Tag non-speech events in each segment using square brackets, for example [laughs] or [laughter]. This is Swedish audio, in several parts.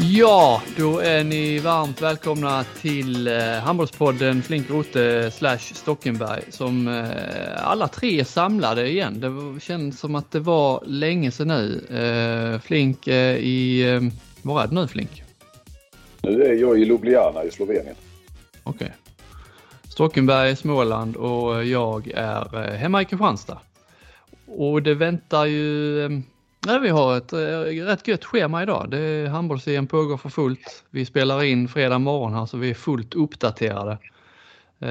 Ja, då är ni varmt välkomna till eh, Handbollspodden Flink Rote slash Stockenberg som eh, alla tre är samlade igen. Det känns som att det var länge sedan nu. Eh, Flink i, var är du nu Flink? Nu är jag i Ljubljana i Slovenien. Okej. Okay. Stockenberg i Småland och jag är hemma i Kristianstad. Och det väntar ju Nej, vi har ett äh, rätt gött schema idag. Det handbolls pågår för fullt. Vi spelar in fredag morgon här så vi är fullt uppdaterade. Äh,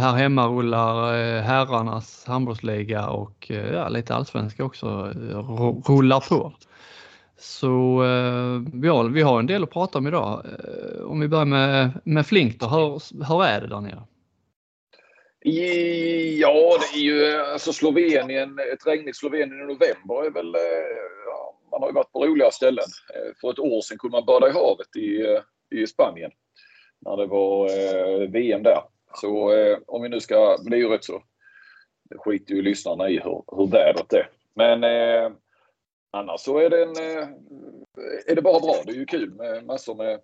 här hemma rullar äh, herrarnas handbollsliga och ja, lite allsvenska också rullar på. Så vi, har, vi har en del att prata om idag. Om vi börjar med, med Flink då, hur, hur är det där nere? Ja, det är ju alltså Slovenien, ett regnigt Slovenien i november är väl... Eh, ja, man har ju varit på roliga ställen. Eh, för ett år sedan kunde man bada i havet i, eh, i Spanien. När det var eh, VM där. Så eh, om vi nu ska... Det är ju rätt så... Det skiter ju lyssnarna i hur, hur vädret är. Men eh, annars så är det, en, eh, är det bara bra. Det är ju kul med massor med,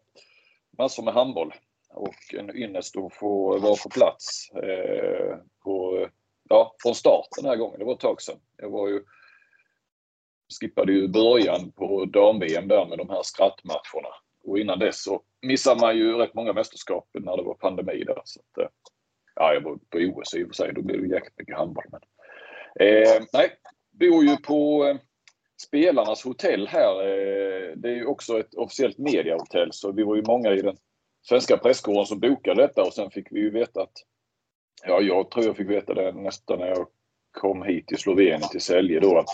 massor med handboll och en ynnest att få vara på plats eh, på, ja, från start den här gången. Det var ett tag sedan. Jag var ju, skippade ju början på dam-VM där med de här skrattmatcherna. Och innan dess så missade man ju rätt många mästerskap när det var pandemi där. Så att, eh, ja, jag var på OS i och för sig. Då blev det jäkligt mycket handboll. Men, eh, nej, bor ju på eh, spelarnas hotell här. Eh, det är ju också ett officiellt mediahotell så vi var ju många i den svenska presskåren som bokade detta och sen fick vi ju veta att, ja jag tror jag fick veta det nästan när jag kom hit till Slovenien till Sälje då att,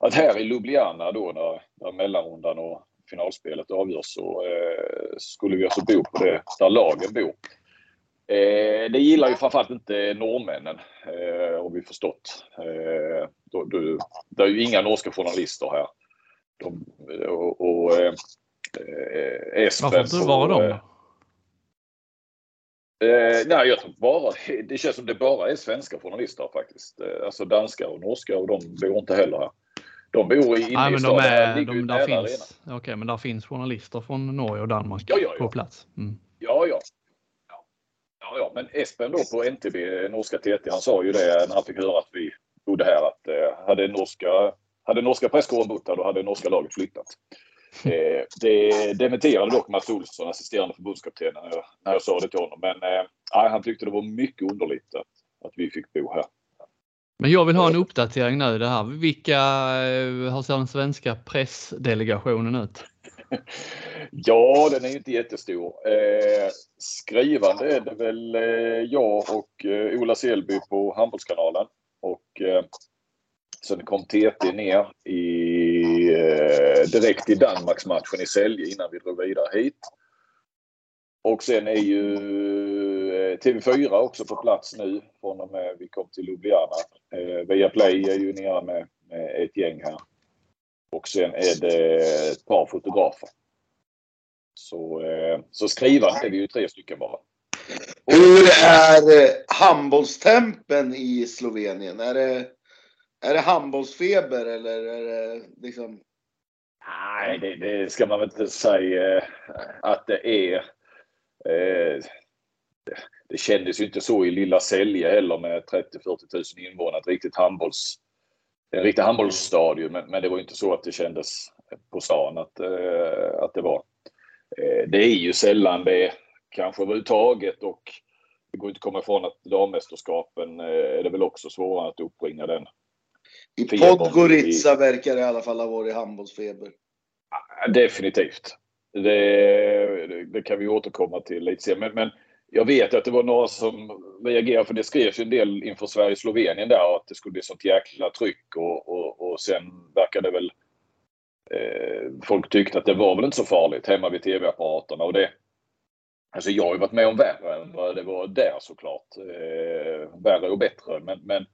att här i Ljubljana då när, när mellanrundan och finalspelet avgörs så eh, skulle vi alltså bo på det där lagen bor. Eh, det gillar ju framförallt inte norrmännen eh, har vi förstått. Eh, då, då, det är ju inga norska journalister här. De, och, och eh, eh Espen. Varför inte vara dem? Eh, nej, jag tror bara, det känns som det bara är svenska journalister faktiskt. Eh, alltså danska och norska och de bor inte heller här. De bor i, nej, men de är, de, där finns, Okej, okay, men där finns journalister från Norge och Danmark ja, ja, ja. på plats. Mm. Ja, ja. Ja, ja, men Espen då på NTB, norska TT, han sa ju det när han fick höra att vi bodde här att eh, hade norska, hade norska presskåren bott här då hade norska laget flyttat. Eh, det dementerade dock Mats Olsson, assisterande förbundskapten, när jag, när jag sa det till honom. Men eh, han tyckte det var mycket underligt att, att vi fick bo här. Men jag vill ha en uppdatering nu det här. Vilka, eh, hur ser den svenska pressdelegationen ut? [laughs] ja, den är inte jättestor. Eh, skrivande är det väl eh, jag och eh, Ola Selby på Handbollskanalen. Och eh, sen kom TT ner i, Eh, direkt i Danmarksmatchen i Sälje innan vi drog vidare hit. Och sen är ju eh, TV4 också på plats nu från och med vi kom till Ljubljana. Eh, Viaplay är ju nere med, med ett gäng här. Och sen är det ett par fotografer. Så, eh, så skrivande är vi ju tre stycken bara. Hur är eh, handbollstempen i Slovenien? Är det, är det handbollsfeber eller är det liksom? Nej, det, det ska man väl inte säga att det är. Eh, det kändes ju inte så i lilla Sälje heller med 30-40 000 invånare. Ett riktigt handbolls, en riktig handbollsstadion. Men, men, det var inte så att det kändes på stan att, eh, att det var. Eh, det är ju sällan det kanske överhuvudtaget och det går inte att komma ifrån att dammästerskapen eh, är det väl också svårare att uppbringa den i Podgorica verkar det i alla fall ha varit handbollsfeber. Definitivt. Det, det, det, kan vi återkomma till lite senare. Men, men, jag vet att det var några som reagerade för det skrevs ju en del inför Sverige-Slovenien där att det skulle bli sånt jäkla tryck och, och, och sen verkade väl eh, folk tyckte att det var väl inte så farligt hemma vid tv-apparaterna och det Alltså jag har ju varit med om värre än vad det var där såklart. Eh, värre och bättre men, men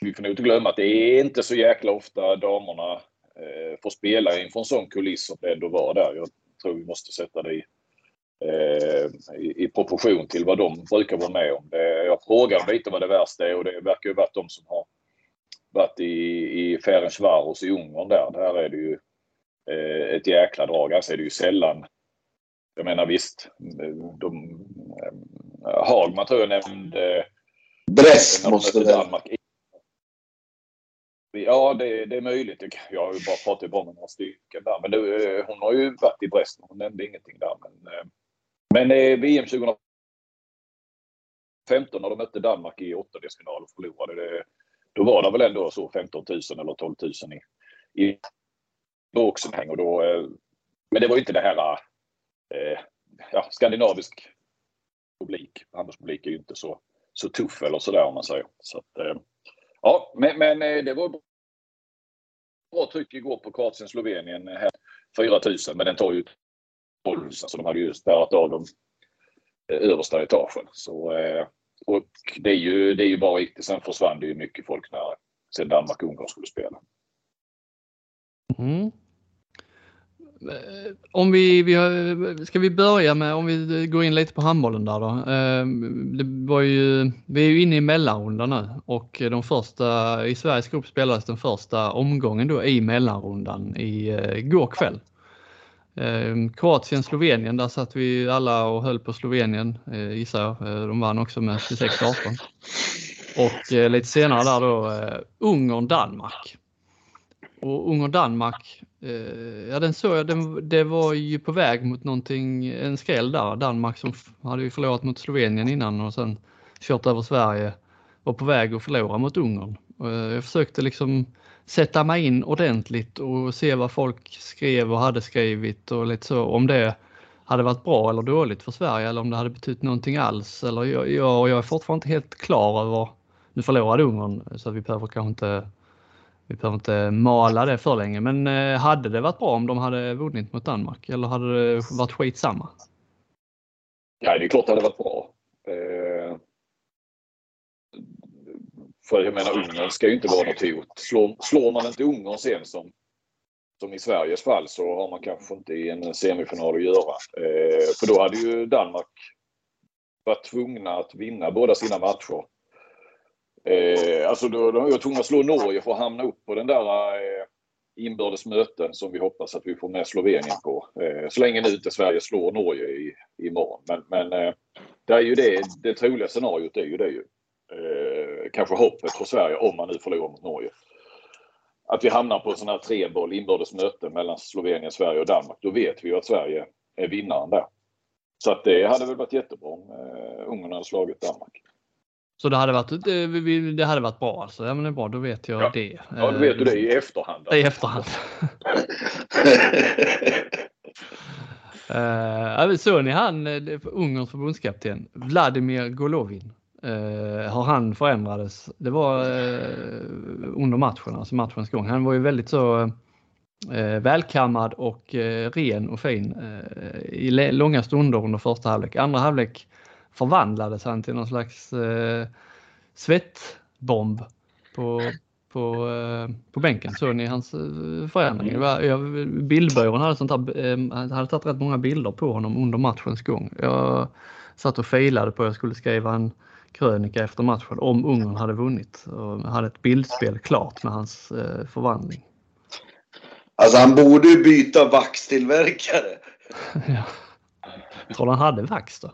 vi får nog inte glömma att det är inte så jäkla ofta damerna eh, får spela inför en sån kuliss som det ändå var där. Jag tror vi måste sätta det i, eh, i, i, proportion till vad de brukar vara med om. Det, jag frågade lite vad det värsta är och det verkar ju varit de som har varit i, i Ferencvaros i Ungern där. Där är det ju eh, ett jäkla drag. Alltså är det ju sällan jag menar visst, de, Hagman tror jag nämnde Brest måste. Danmark. Ja, det, det, är möjligt. Jag har ju bara pratat bara med några stycken där. Men det, eh, hon har ju varit i Brest. Hon nämnde ingenting där. Men, eh, men eh, VM 2015 när de mötte Danmark i åttondelsfinal och förlorade. Det, då var det väl ändå så 15 000 eller 12 000 i, i boxen. Och då, men det var ju inte det här eh, ja, skandinavisk publik. handelspublik är ju inte så, så tuff eller sådär om man säger. Så att, eh, ja, men, men eh, det var bra tryck igår på Kroatien Slovenien. Eh, 4000 men den tar ju 12 så de hade ju spärrat av de eh, översta etagen. Så, och det är ju, det är ju bara riktigt. Sen försvann det ju mycket folk när sen Danmark och Ungern skulle spela. Mm. Eh, om vi, vi har, ska vi börja med, om vi går in lite på handbollen där då. Eh, det var ju, vi är ju inne i mellanrundan nu och de första, i Sveriges grupp spelades den första omgången då i mellanrundan eh, igår kväll. Kroatien, Slovenien, där satt vi alla och höll på Slovenien gissar jag. De vann också med 26-18. Och lite senare där då Ungern, Danmark. Och Ungern-Danmark Eh, ja, den såg jag. Den, det var ju på väg mot någonting, en skräll där. Danmark som hade ju förlorat mot Slovenien innan och sen kört över Sverige. Var på väg att förlora mot Ungern. Eh, jag försökte liksom sätta mig in ordentligt och se vad folk skrev och hade skrivit och lite så. Om det hade varit bra eller dåligt för Sverige eller om det hade betytt någonting alls. Eller jag, jag, jag är fortfarande inte helt klar över, nu förlorade Ungern så vi behöver kanske inte vi behöver inte mala det för länge, men eh, hade det varit bra om de hade vunnit mot Danmark eller hade det varit skitsamma? Ja, det är klart det hade varit bra. Eh, för jag menar, Ungern ska ju inte vara något hot. Slår, slår man inte Ungern sen som, som i Sveriges fall så har man kanske inte i en semifinal att göra. Eh, för då hade ju Danmark varit tvungna att vinna båda sina matcher Eh, alltså då, då var jag tvungen att slå Norge för att hamna upp på den där eh, inbördes möten som vi hoppas att vi får med Slovenien på. Eh, så länge nu inte Sverige slår Norge i, imorgon. Men, men eh, det är ju det, det troliga scenariot är ju det ju. Eh, kanske hoppet för Sverige om man nu förlorar mot Norge. Att vi hamnar på sådana här treboll inbördes möten mellan Slovenien, Sverige och Danmark. Då vet vi ju att Sverige är vinnaren där. Så att det hade väl varit jättebra om eh, Ungern hade slagit Danmark. Så det hade varit, det hade varit bra alltså. Ja men det är bra, då vet jag ja. det. Ja, då vet du det i efterhand. I efterhand. [laughs] uh, såg ni han, Ungerns förbundskapten, Vladimir Golovin? Uh, har han förändrades? Det var uh, under matchen, alltså matchens gång. Han var ju väldigt så uh, välkammad och ren och fin i långa stunder under första halvlek. Andra halvlek förvandlades han till någon slags eh, svettbomb på, på, eh, på bänken. Såg ni hans eh, förändring? Bildbyrån hade, sånt här, eh, hade tagit rätt många bilder på honom under matchens gång. Jag satt och filade på att jag skulle skriva en krönika efter matchen om Ungern hade vunnit och hade ett bildspel klart med hans eh, förvandling. Alltså han borde ju byta vaxtillverkare. [laughs] ja. Tror han hade vax då?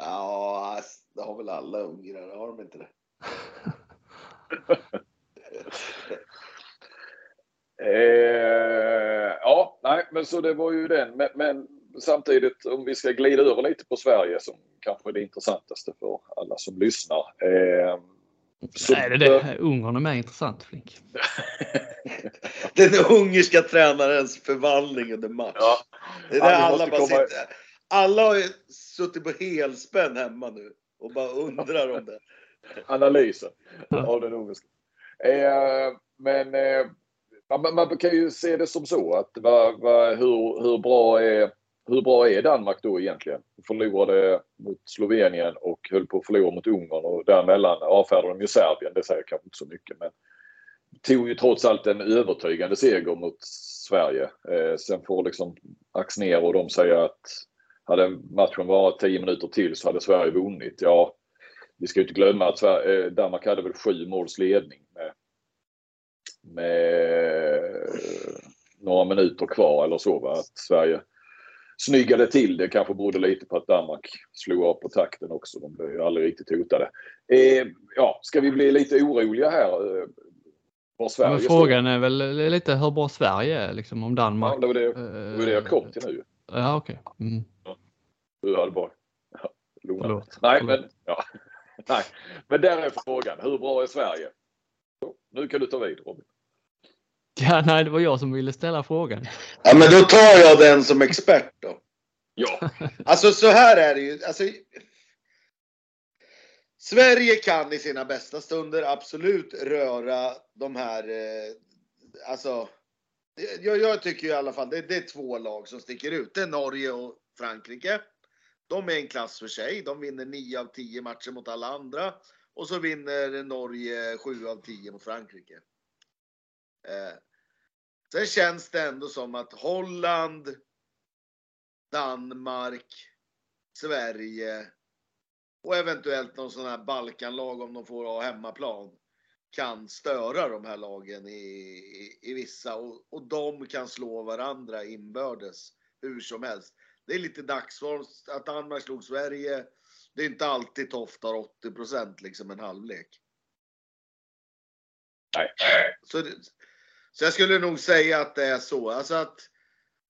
Ja, det har väl alla ungrar, har de inte det? [laughs] eh, ja, nej, men så det var ju den. Men, men, samtidigt om vi ska glida över lite på Sverige som kanske är det intressantaste för alla som lyssnar. Eh, så Nej, det är det. Ungern är mer intressant, Flink. [laughs] Den ungerska tränarens förvandling under match. Ja. Det är det alla bara komma... sitter alla har ju suttit på helspänn hemma nu och bara undrar om det. [laughs] Analysen av den ungerska. Eh, men eh, man, man, kan ju se det som så att va, va, hur, hur, bra är, hur bra är Danmark då egentligen? Förlorade mot Slovenien och höll på att förlora mot Ungern och däremellan avfärdade de ju Serbien. Det säger kanske inte så mycket men tog ju trots allt en övertygande seger mot Sverige. Eh, sen får liksom Axner och de säga att hade matchen varit 10 minuter till så hade Sverige vunnit. Ja, vi ska inte glömma att Sverige, eh, Danmark hade väl sju måls ledning med, med några minuter kvar eller så. Va? Att Sverige snyggade till det. Kanske berodde lite på att Danmark slog av på takten också. De blev ju aldrig riktigt hotade. Eh, ja, ska vi bli lite oroliga här? Eh, var frågan står? är väl lite hur bra Sverige är, liksom om Danmark. Ja, det var det, det, var det jag kom till nu. Ja, okej. Okay. Mm. Ja, bara ja, Förlåt. Nej, Förlåt. men ja. [laughs] Nej, men där är frågan. Hur bra är Sverige? Nu kan du ta vid Robin. Ja, nej, det var jag som ville ställa frågan. Ja, men då tar jag den som expert då. Ja. [laughs] Alltså så här är det ju. Alltså, Sverige kan i sina bästa stunder absolut röra de här, eh, alltså. Jag, jag, tycker i alla fall det, det är två lag som sticker ut. Det är Norge och Frankrike. De är en klass för sig. De vinner 9 av 10 matcher mot alla andra. Och så vinner Norge 7 av 10 mot Frankrike. Eh, sen känns det ändå som att Holland, Danmark, Sverige och eventuellt någon sån här Balkanlag om de får ha hemmaplan kan störa de här lagen i, i, i vissa och, och de kan slå varandra inbördes hur som helst. Det är lite dagsform att Danmark slog Sverige. Det är inte alltid Toftar 80 procent liksom en halvlek. Nej. Så, så jag skulle nog säga att det är så. Alltså att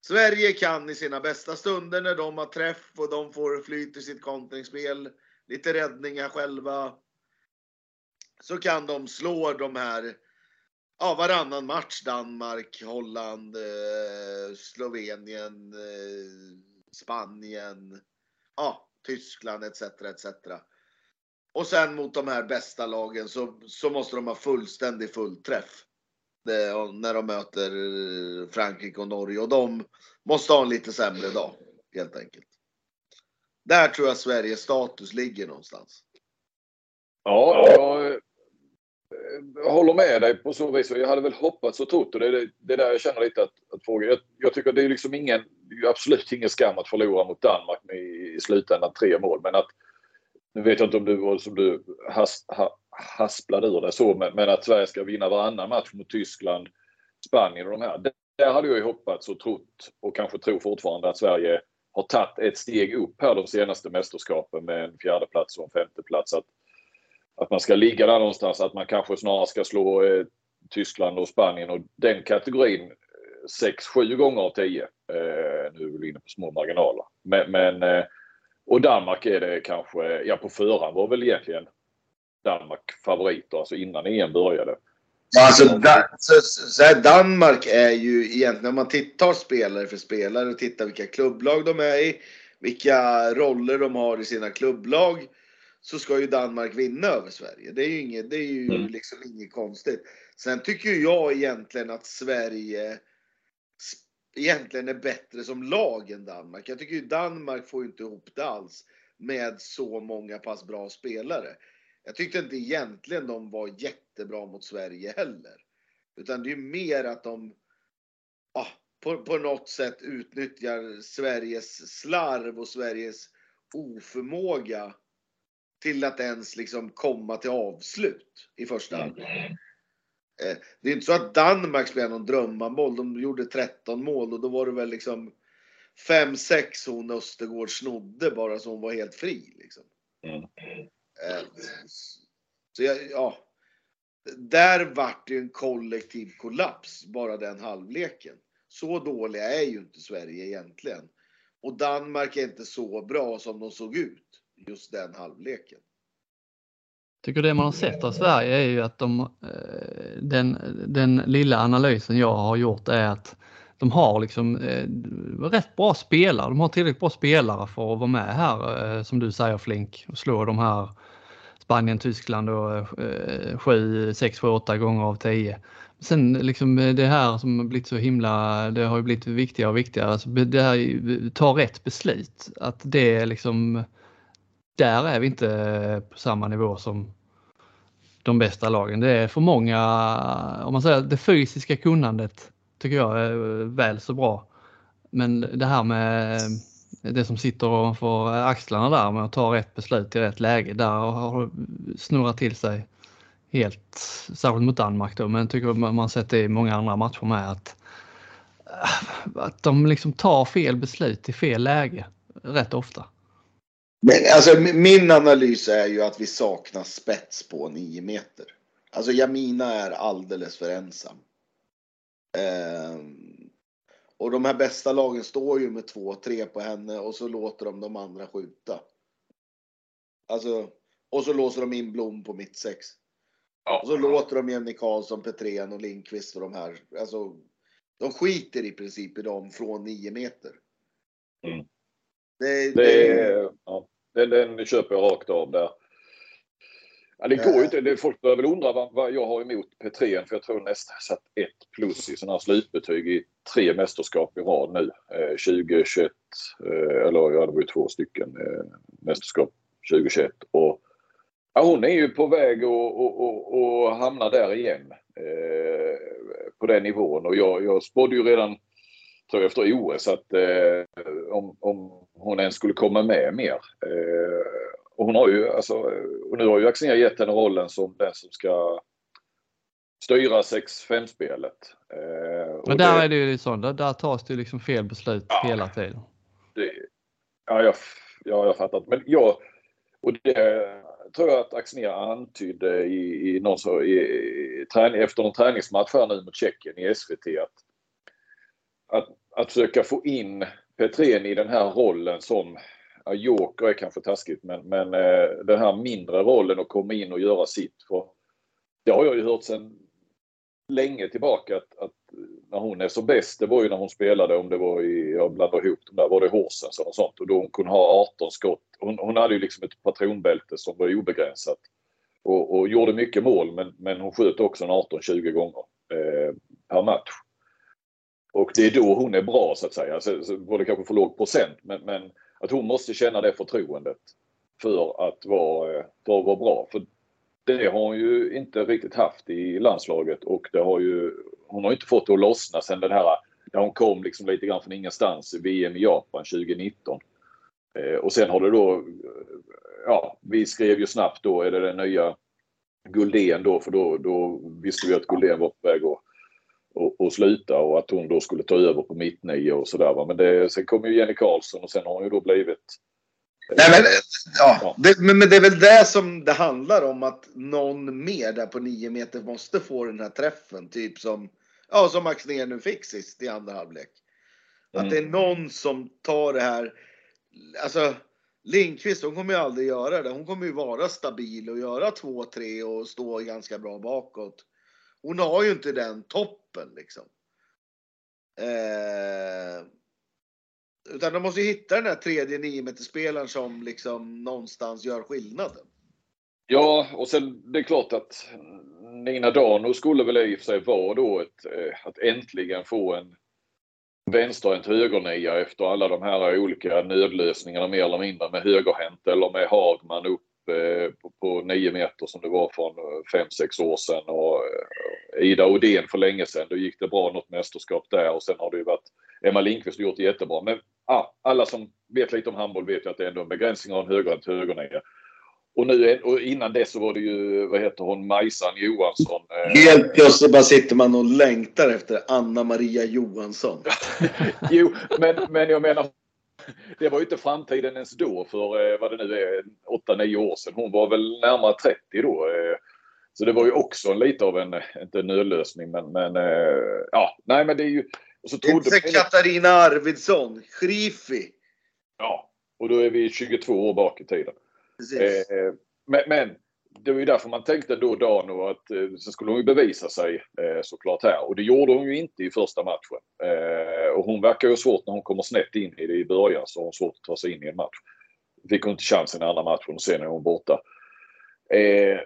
Sverige kan i sina bästa stunder när de har träff och de får flyt i sitt kontringsspel, lite räddningar själva. Så kan de slå de här, ja varannan match, Danmark, Holland, eh, Slovenien, eh, Spanien, ja, Tyskland etc. etc. Och sen mot de här bästa lagen så, så måste de ha fullständig fullträff. Det, när de möter eh, Frankrike och Norge och de måste ha en lite sämre dag helt enkelt. Där tror jag Sveriges status ligger någonstans. Ja, jag Eh, håller med dig på så vis. Jag hade väl hoppats och trott och det är det, det där jag känner lite att, att fråga. Jag, jag, tycker det är liksom ingen, det är absolut ingen skam att förlora mot Danmark med i, i slutändan tre mål. Men att, nu vet jag inte om du var som du has, ha, hasplade ur det så, men, men, att Sverige ska vinna varannan match mot Tyskland, Spanien och de här. Det, där hade jag ju hoppats och trott och kanske tror fortfarande att Sverige har tagit ett steg upp här de senaste mästerskapen med en fjärdeplats och en femteplats. Att, att man ska ligga där någonstans, att man kanske snarare ska slå eh, Tyskland och Spanien och den kategorin eh, 6-7 gånger av 10. Eh, nu är vi inne på små marginaler. Men, men eh, och Danmark är det kanske, ja på förhand var väl egentligen Danmark favoriter, alltså innan EM började. Alltså, da, så, så här, Danmark är ju egentligen, om man tittar spelare för spelare och tittar vilka klubblag de är i, vilka roller de har i sina klubblag så ska ju Danmark vinna över Sverige. Det är ju inget, det är ju mm. liksom inget konstigt. Sen tycker jag egentligen att Sverige egentligen är bättre som lag än Danmark. Jag tycker ju Danmark får inte ihop det alls med så många pass bra spelare. Jag tyckte inte egentligen de var jättebra mot Sverige heller. Utan det är mer att de ah, på, på något sätt utnyttjar Sveriges slarv och Sveriges oförmåga till att ens liksom komma till avslut i första hand. Mm. Eh, det är inte så att Danmark spelade någon drömmanboll. De gjorde 13 mål och då var det väl liksom 5-6 hon Östergård snodde bara så hon var helt fri. Liksom. Mm. Eh, så jag, ja. Där vart det en kollektiv kollaps, bara den halvleken. Så dåliga är ju inte Sverige egentligen. Och Danmark är inte så bra som de såg ut just den halvleken. Jag tycker det man har sett av Sverige är ju att de, eh, den, den lilla analysen jag har gjort är att de har liksom eh, rätt bra spelare. De har tillräckligt bra spelare för att vara med här eh, som du säger Flink och slå de här Spanien, Tyskland och 7, 6, 7, 8 gånger av 10. Sen liksom eh, det här som har blivit så himla, det har ju blivit viktigare och viktigare, alltså det här, ta rätt beslut. Att det är liksom där är vi inte på samma nivå som de bästa lagen. Det är för många, om man säger det fysiska kunnandet tycker jag är väl så bra. Men det här med det som sitter ovanför axlarna där med att ta rätt beslut i rätt läge, där har snurrat till sig helt, särskilt mot Danmark då, men jag tycker man sett det i många andra matcher med att att de liksom tar fel beslut i fel läge rätt ofta. Men alltså min analys är ju att vi saknar spets på 9 meter. Alltså Jamina är alldeles för ensam. Eh, och de här bästa lagen står ju med 2-3 på henne och så låter de de andra skjuta. Alltså, och så låser de in Blom på mitt sex. Ja. Och så låter de Jenny Karlsson, Petrén och Lindqvist och de här. Alltså, de skiter i princip i dem från 9 meter. Mm. Det, det, det, ja, den, den köper jag rakt av där. Ja, det går ju inte. Det, folk börjar väl undra vad, vad jag har emot Petrén för jag tror nästan satt ett plus i sådana här slutbetyg i tre mästerskap i rad nu. Eh, 2021, eh, eller ja det var ju två stycken eh, mästerskap 2021. Och, ja, hon är ju på väg att hamna där igen. Eh, på den nivån och jag, jag spådde ju redan tror jag efter OS att eh, om, om hon ens skulle komma med mer. Eh, och hon har ju alltså, och nu har ju Axnér gett henne rollen som den som ska styra 6-5-spelet. Eh, Men där det, är det ju så, där, där tas det liksom fel beslut ja, hela tiden. Det, ja, jag, ja, jag fattar. Men jag, och det tror jag att Axnér antydde i, i någon så, i, i, efter en träningsmatch här nu mot Tjeckien i SVT att, att, att försöka få in Petrén i den här rollen som ja, joker är kanske taskigt men, men eh, den här mindre rollen att komma in och göra sitt. För det har jag ju hört sedan länge tillbaka att, att, när hon är som bäst, det var ju när hon spelade, om det var i, jag blandar ihop de där, var det Horsens eller sånt och då hon kunde ha 18 skott. Hon, hon hade ju liksom ett patronbälte som var obegränsat och, och gjorde mycket mål men, men hon sköt också 18-20 gånger eh, per match. Och det är då hon är bra så att säga. Alltså, så, så var det kanske för låg procent men, men att hon måste känna det förtroendet för att vara, eh, för att vara bra. För det har hon ju inte riktigt haft i landslaget och det har ju, hon har inte fått det att lossna sen den här, när hon kom liksom lite grann från ingenstans i VM i Japan 2019. Eh, och sen har det då, eh, ja, vi skrev ju snabbt då, är det den nya Guldén då, för då, då visste vi att Guldén var på väg att och, och sluta och att hon då skulle ta över på mittnio och sådär. Men det, sen kom ju Jenny Karlsson och sen har hon ju då blivit Nej, men, ja, ja. Det, men, men, det är väl det som det handlar om att någon mer där på nio meter måste få den här träffen. Typ som, ja, som Max ner nu fick sist i andra halvlek. Mm. Att det är någon som tar det här. Alltså Lindqvist, hon kommer ju aldrig göra det. Hon kommer ju vara stabil och göra 2-3 och stå ganska bra bakåt. Hon har ju inte den toppen liksom. Eh, utan de måste ju hitta den där tredje 9 spelaren som liksom någonstans gör skillnaden. Ja, och sen det är klart att Nina Dano skulle väl i och för sig vara då ett, eh, att äntligen få en vänsterhänt högernia efter alla de här olika nödlösningarna mer eller mindre med högerhänt eller med Hagman upp på, på 9 meter som det var för 5-6 år sedan och eh, Ida Odén för länge sedan. Då gick det bra något mästerskap där och sen har det ju varit Emma Lindqvist har gjort det jättebra. Men ah, alla som vet lite om handboll vet ju att det är ändå en begränsning av en högerhänt högernia. Och nu och innan dess så var det ju, vad heter hon, Majsan Johansson. Eh, Helt plötsligt bara sitter man och längtar efter Anna Maria Johansson. [laughs] jo, men, men jag menar det var ju inte framtiden ens då för eh, vad det nu är, 8-9 år sedan. Hon var väl närmare 30 då. Eh, så det var ju också lite av en, inte nödlösning men, men eh, ja, nej men det är ju... Och så trodde inte Katarina Arvidsson, Schrifi. Ja, och då är vi 22 år bak i tiden. Precis. Men, men det var ju därför man tänkte då Dano att eh, så skulle hon ju bevisa sig eh, såklart här. Och det gjorde hon ju inte i första matchen. Eh, och hon verkar ju svårt när hon kommer snett in i det i början så har hon svårt att ta sig in i en match. Fick hon inte chansen i andra matchen och sen är hon borta. Eh,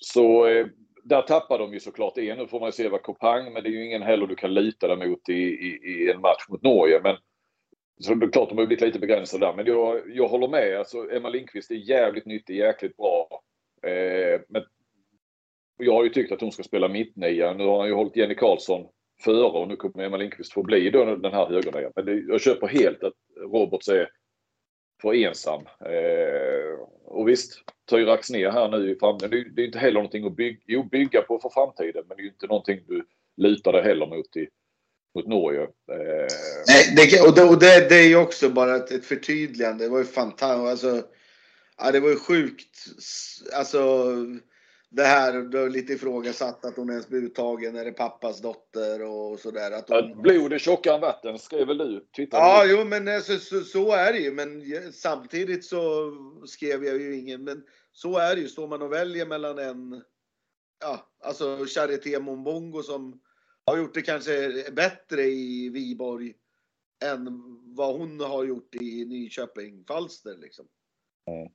så eh, där tappar de ju såklart en. Nu får man ju se vad Kopang, men det är ju ingen heller du kan lita dig mot i, i, i en match mot Norge. Men så det är klart, de har blivit lite begränsade där. Men jag, jag håller med. Alltså, Emma Lindqvist är jävligt nyttig, jäkligt bra. Eh, men jag har ju tyckt att hon ska spela mittnia. Nu har han ju hållit Jenny Karlsson före och nu kommer Emma Lindqvist få bli då den här högernian. Men det, jag köper helt att Roberts är för ensam. Eh, och visst, Tyra ner här nu i framtiden. Det, det, är inte heller någonting att bygga, jo, bygga på för framtiden men det är ju inte någonting du lutar dig heller mot i, mot Norge. Eh. Nej, det, och, det, och det, det är ju också bara ett, ett förtydligande. Det var ju fantastiskt. Alltså, ja, det var ju sjukt. Alltså, det här det är lite ifrågasatt att hon ens blir uttagen. Är det pappas dotter och sådär? Att hon... blod är tjockare än vatten skrev väl du? Twitter. Ja, jo, men alltså, så, så, är det ju. Men samtidigt så skrev jag ju ingen. Men så är det ju. Står man och väljer mellan en, ja, alltså Charité Mombongo som har gjort det kanske bättre i Viborg än vad hon har gjort i Nyköping Falster liksom. Mm.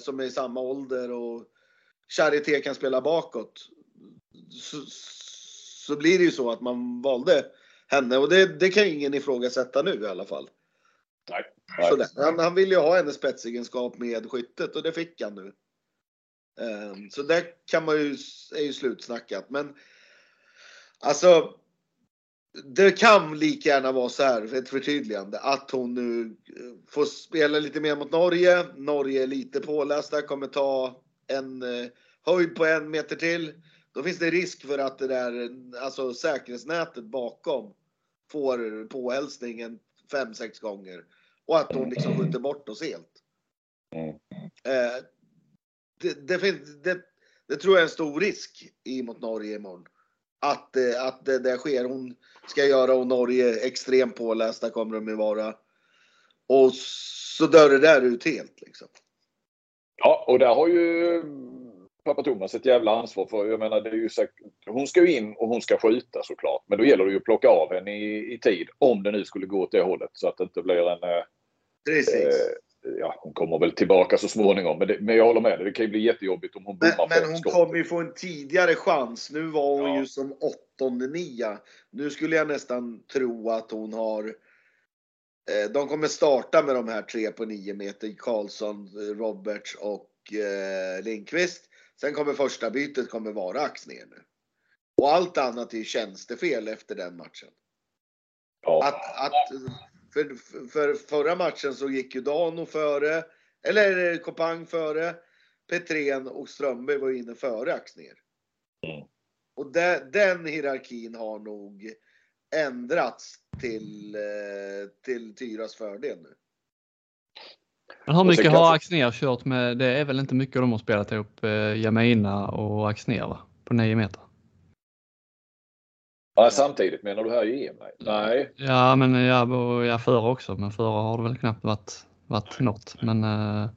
Som är i samma ålder och Charité kan spela bakåt. Så, så blir det ju så att man valde henne och det, det kan ingen ifrågasätta nu i alla fall. Nej. Nej. Han, han ville ju ha hennes spetsegenskap med skyttet och det fick han nu. Um, så det kan man ju, är ju slutsnackat. Men Alltså, det kan lika gärna vara så här, ett förtydligande, att hon nu eh, får spela lite mer mot Norge. Norge är lite pålästa, kommer ta en eh, höjd på en meter till. Då finns det risk för att det där, alltså säkerhetsnätet bakom får påhälsningen fem, sex gånger. Och att hon liksom skjuter bort oss helt. Mm. Eh, det, det, finns, det, det tror jag är en stor risk i mot Norge imorgon att, eh, att det, det sker. Hon ska göra och Norge extremt pålästa kommer de ju vara. Och så dör det där ut helt liksom. Ja, och där har ju pappa Thomas ett jävla ansvar för. Jag menar, det är ju säkert, hon ska ju in och hon ska skjuta såklart. Men då gäller det ju att plocka av henne i, i tid. Om det nu skulle gå åt det hållet så att det inte blir en... Eh, Precis. Eh, ja, hon kommer väl tillbaka så småningom. Men, det, men jag håller med dig. Det kan ju bli jättejobbigt om hon Men, men hon kommer ju få en tidigare chans. Nu var hon ja. ju som åttonde nia. Nu skulle jag nästan tro att hon har eh, de kommer starta med de här tre på nio meter. Karlsson, Roberts och eh, Lindqvist. Sen kommer första bytet kommer vara Axnér nu. Och allt annat är tjänstefel efter den matchen. Ja. Att, att för, för förra matchen så gick ju Dano före, eller Kopang före, Petrén och Strömberg var inne före Axner. Mm. Och de, den hierarkin har nog ändrats till, eh, till Tyras fördel nu. Men hur mycket har Axner kört med? Det är väl inte mycket de har spelat ihop, eh, Jamina och Axner va? På 9 meter? Ja, samtidigt menar du här i EM? Nej. Ja, men ja, ja, förra också, men förra har det väl knappt varit, varit något. Men uh,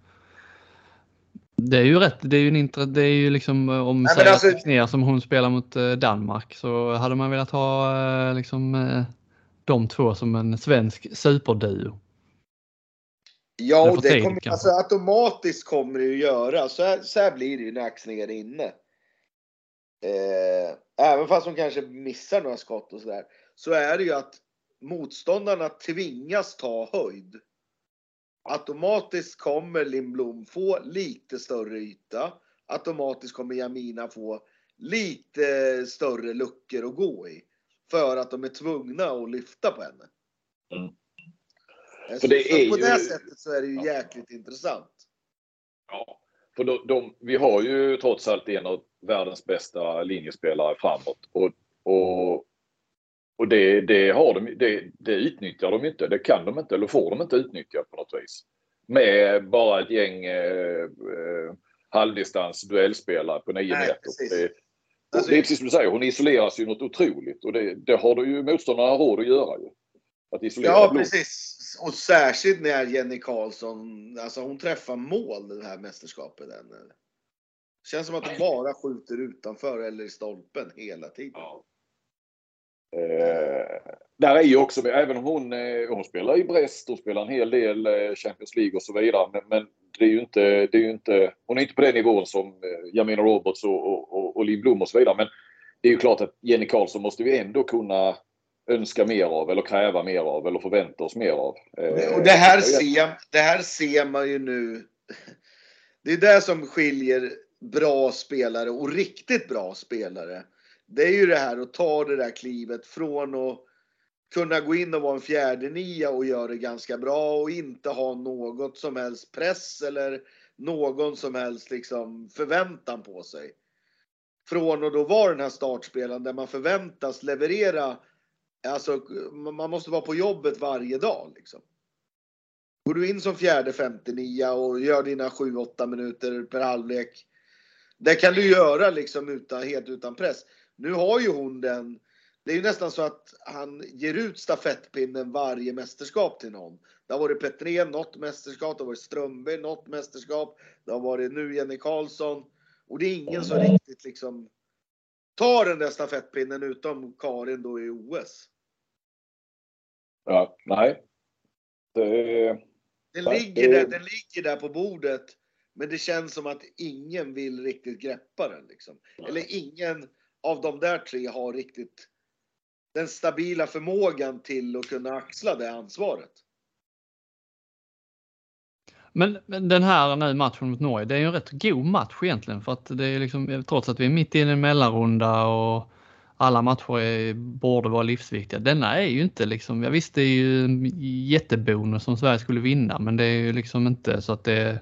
det är ju rätt. Det är ju, en intre, det är ju liksom eh, om Nej, alltså... ner som hon spelar mot uh, Danmark så hade man velat ha uh, liksom de två som en svensk superduo. Ja, och det kommer, alltså, automatiskt kommer det ju göra. Så här, så här blir det ju när Axnér är inne. Eh, även fast de kanske missar några skott och sådär, så är det ju att motståndarna tvingas ta höjd. Automatiskt kommer Lindblom få lite större yta. Automatiskt kommer Jamina få lite större luckor att gå i. För att de är tvungna att lyfta på henne. Mm. Så, så, det så på ju... det sättet så är det ju ja. jäkligt intressant. Ja, för de, de, vi har ju trots allt en av världens bästa linjespelare framåt. Och, och, och det, det, har de, det, det utnyttjar de inte. Det kan de inte eller får de inte utnyttja på något vis. Med bara ett gäng eh, eh halvdistans duellspelare på 9 meter. Det, alltså, det är precis som du säger, hon isoleras ju något otroligt och det, det har du ju motståndarna råd att göra ju. Att isolera ja, blod. precis. Och särskilt när Jenny Karlsson, alltså hon träffar mål det här mästerskapet. Den. Känns som att hon bara skjuter utanför eller i stolpen hela tiden. Ja. Eh, där är ju också, även om hon, eh, hon spelar i Brest, hon spelar en hel del eh, Champions League och så vidare. Men, men, det är ju inte, det är ju inte, hon är inte på den nivån som eh, Jamina Roberts och, och, och, och Linn Blom och så vidare. Men det är ju klart att Jenny Karlsson måste vi ändå kunna önska mer av eller kräva mer av eller förvänta oss mer av. Och det här, ser, det här ser man ju nu. Det är det som skiljer bra spelare och riktigt bra spelare. Det är ju det här att ta det där klivet från att kunna gå in och vara en fjärde nia och göra det ganska bra och inte ha något som helst press eller någon som helst liksom förväntan på sig. Från att då vara den här startspelaren där man förväntas leverera Alltså, man måste vara på jobbet varje dag liksom. Går du in som fjärde 59 och gör dina 7-8 minuter per halvlek. Det kan du göra liksom utan, helt utan press. Nu har ju hon den. Det är ju nästan så att han ger ut stafettpinnen varje mästerskap till någon. Det har varit Petrén något mästerskap, det har varit Strömberg något mästerskap. Det har varit nu Jenny Karlsson. Och det är ingen som riktigt liksom tar den där stafettpinnen utom Karin då i OS. Ja, nej. Det, den, ligger där, den ligger där på bordet. Men det känns som att ingen vill riktigt greppa den. Liksom. Eller ingen av de där tre har riktigt den stabila förmågan till att kunna axla det ansvaret. Men, men den här nu matchen mot Norge, det är ju en rätt god match egentligen för att det är liksom trots att vi är mitt i en mellanrunda och alla matcher är, borde vara livsviktiga. Denna är ju inte liksom, jag visste det är ju en jättebonus om Sverige skulle vinna men det är ju liksom inte så att det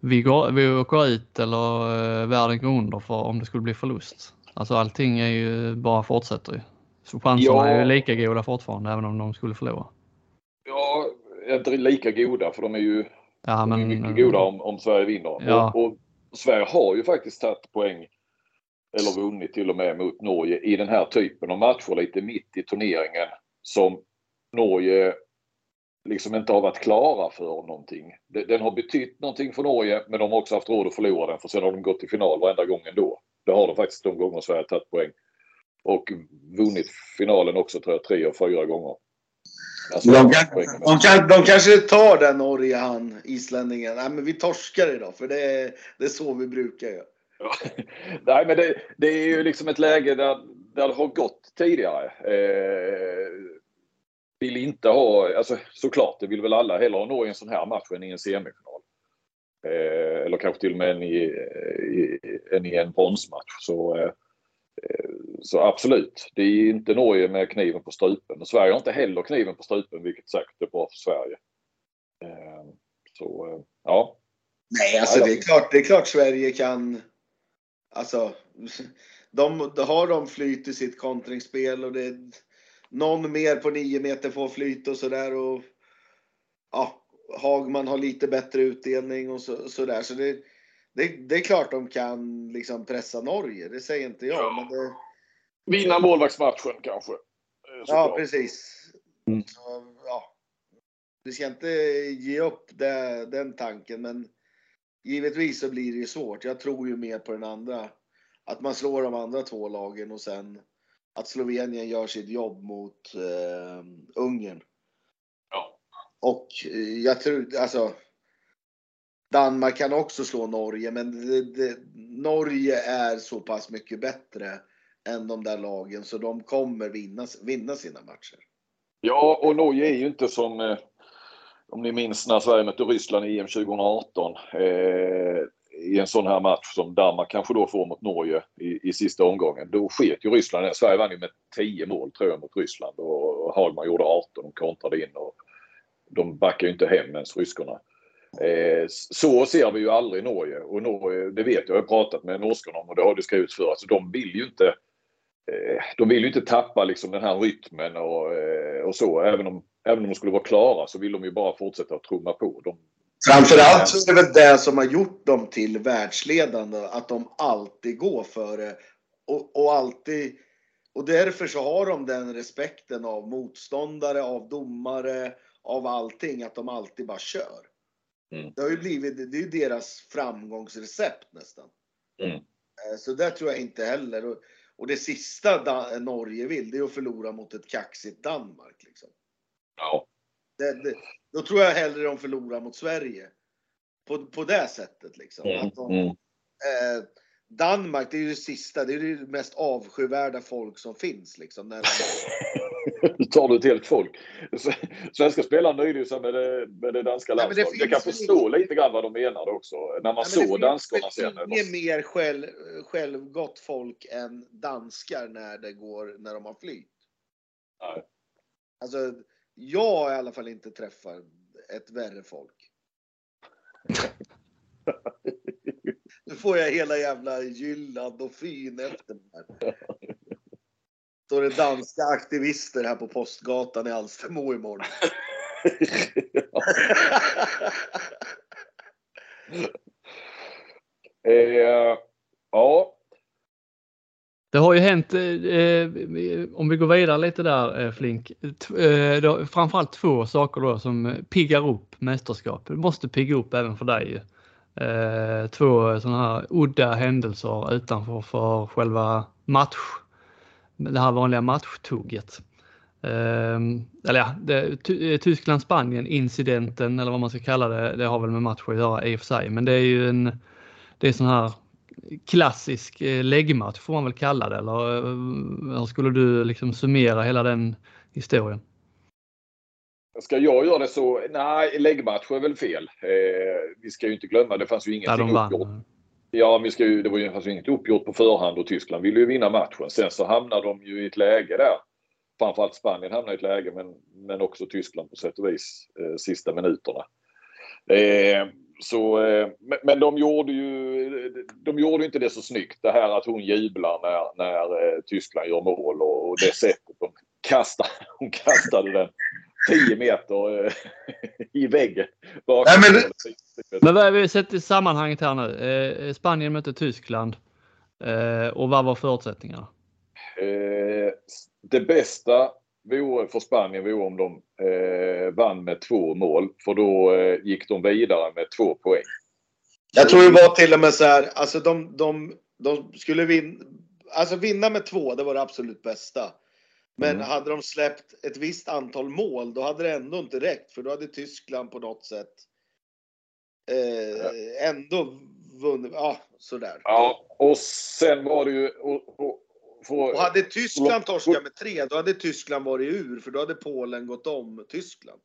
vi, går, vi åker ut eller uh, världen går under för om det skulle bli förlust. Alltså allting är ju bara fortsätter ju. Så chanserna ja. är ju lika goda fortfarande även om de skulle förlora. Ja, inte lika goda för de är ju ja, men, mycket goda om, om Sverige vinner. Ja. Och, och, Sverige har ju faktiskt tagit poäng eller vunnit till och med mot Norge i den här typen av matcher lite mitt i turneringen som Norge liksom inte har varit klara för någonting. Den har betytt någonting för Norge men de har också haft råd att förlora den för sen har de gått till final varenda gång ändå. Det har de faktiskt de gånger Sverige tagit poäng. Och vunnit finalen också tror jag tre och fyra gånger. Alltså, de, kan, de, kan, de, kanske tar den Norge, han islänningen. Nej men vi torskar idag för det är, det är så vi brukar göra. Ja. [laughs] Nej men det, det, är ju liksom ett läge där, där det har gått tidigare. Eh, vill inte ha, alltså såklart det vill väl alla hellre ha Norge i en sån här match än i en semifinal. Eh, eller kanske till och med än i, i, än i en bronsmatch. Så, eh, eh så absolut, det är inte Norge med kniven på strupen. Och Sverige har inte heller kniven på strupen vilket säkert är bra för Sverige. Eh, så eh, ja. Nej, alltså det är klart, det är klart Sverige kan Alltså, [laughs] de, de har de flyt i sitt kontringsspel och det är någon mer på nio meter får flyt och sådär och ja, Hagman har lite bättre utdelning och så, sådär. Så det, det, det, är klart de kan liksom pressa Norge, det säger inte jag. Ja. Men det, Vinna målvaktsmatchen kanske. Så ja, klart. precis. Mm. Så, ja. Vi ska inte ge upp det, den tanken, men givetvis så blir det ju svårt. Jag tror ju mer på den andra. Att man slår de andra två lagen och sen att Slovenien gör sitt jobb mot eh, Ungern. Ja. Och eh, jag tror, alltså. Danmark kan också slå Norge, men det, det, Norge är så pass mycket bättre än de där lagen så de kommer vinna, vinna sina matcher. Ja, och Norge är ju inte som eh, om ni minns när Sverige mötte Ryssland i EM 2018 eh, i en sån här match som Danmark kanske då får mot Norge i, i sista omgången. Då sket ju Ryssland Sverige vann ju med 10 mål tror jag mot Ryssland och Hagman gjorde 18 och kontrade in och de backar ju inte hem ens ryskorna. Eh, så ser vi ju aldrig Norge och Norge, det vet jag, jag har pratat med norskorna om och det har det skrivits för. Alltså de vill ju inte eh, de vill ju inte tappa liksom den här rytmen och, eh, och så. Även om även om de skulle vara klara så vill de ju bara fortsätta att trumma på. De, Framförallt så är det väl det som har gjort dem till världsledande, att de alltid går före och, och alltid och därför så har de den respekten av motståndare, av domare, av allting, att de alltid bara kör. Mm. Det har ju blivit, det är ju deras framgångsrecept nästan. Mm. Eh, så där tror jag inte heller. Och, och det sista Norge vill, det är att förlora mot ett kaxigt Danmark. Liksom. Ja. Det, det, då tror jag hellre de förlorar mot Sverige. På, på det sättet liksom. Mm, de, mm. eh, Danmark, det är ju det sista, det är det mest avskyvärda folk som finns liksom. När de... [laughs] nu tar du ett helt folk. Svenska spelare nöjde sig med det, med det danska landslaget. Jag kan förstå lite grann vad de menade också. När man såg danskarna sen. Det finns mer själv, självgott folk än danskar när det går, när de har flyt. Nej. Alltså, jag har i alla fall inte träffat ett värre folk. Nu får jag hela jävla Jylland och Fyn efter mig här. står det danska aktivister här på Postgatan i Alstermo imorgon. [laughs] eh, ja. Det har ju hänt, eh, eh, om vi går vidare lite där eh, Flink, eh, då, framförallt två saker då som piggar upp mästerskap. Det måste pigga upp även för dig. Eh, två sådana här udda händelser utanför för själva match, det här vanliga matchtugget. Eh, eller ja, eh, Tyskland-Spanien incidenten eller vad man ska kalla det, det har väl med match att göra i och för sig, men det är ju en, det är sån här klassisk eh, läggmatch får man väl kalla det eller eh, hur skulle du liksom summera hela den historien? Ska jag göra det så? Nej, läggmatch är väl fel. Eh, vi ska ju inte glömma, det fanns ju ingenting ja, uppgjort. Ja, vi ska ju, det var ju, fanns ju inget uppgjort på förhand och Tyskland ville ju vinna matchen. Sen så hamnade de ju i ett läge där. Framförallt Spanien hamnade i ett läge, men, men också Tyskland på sätt och vis, eh, sista minuterna. Eh, så, eh, men de gjorde ju de gjorde inte det så snyggt. Det här att hon jublar när, när eh, Tyskland gör mål och, och det sättet de kastade, [laughs] hon kastade den 10 meter eh, [laughs] i väggen. Nej, men... men vad har vi sett i sammanhanget här nu? Spanien mötte Tyskland och vad var förutsättningarna? Det bästa vore för Spanien vore om de eh, vann med två mål för då eh, gick de vidare med två poäng. Jag tror det var till och med så här, alltså de, de, de skulle vinna, alltså vinna med två, det var det absolut bästa. Men mm. hade de släppt ett visst antal mål, då hade det ändå inte räckt. För då hade Tyskland på något sätt eh, ja. ändå vunnit. Ja, sådär. Ja, och sen var det ju... Och, och, för, och hade Tyskland torskat med tre, då hade Tyskland varit ur. För då hade Polen gått om Tyskland.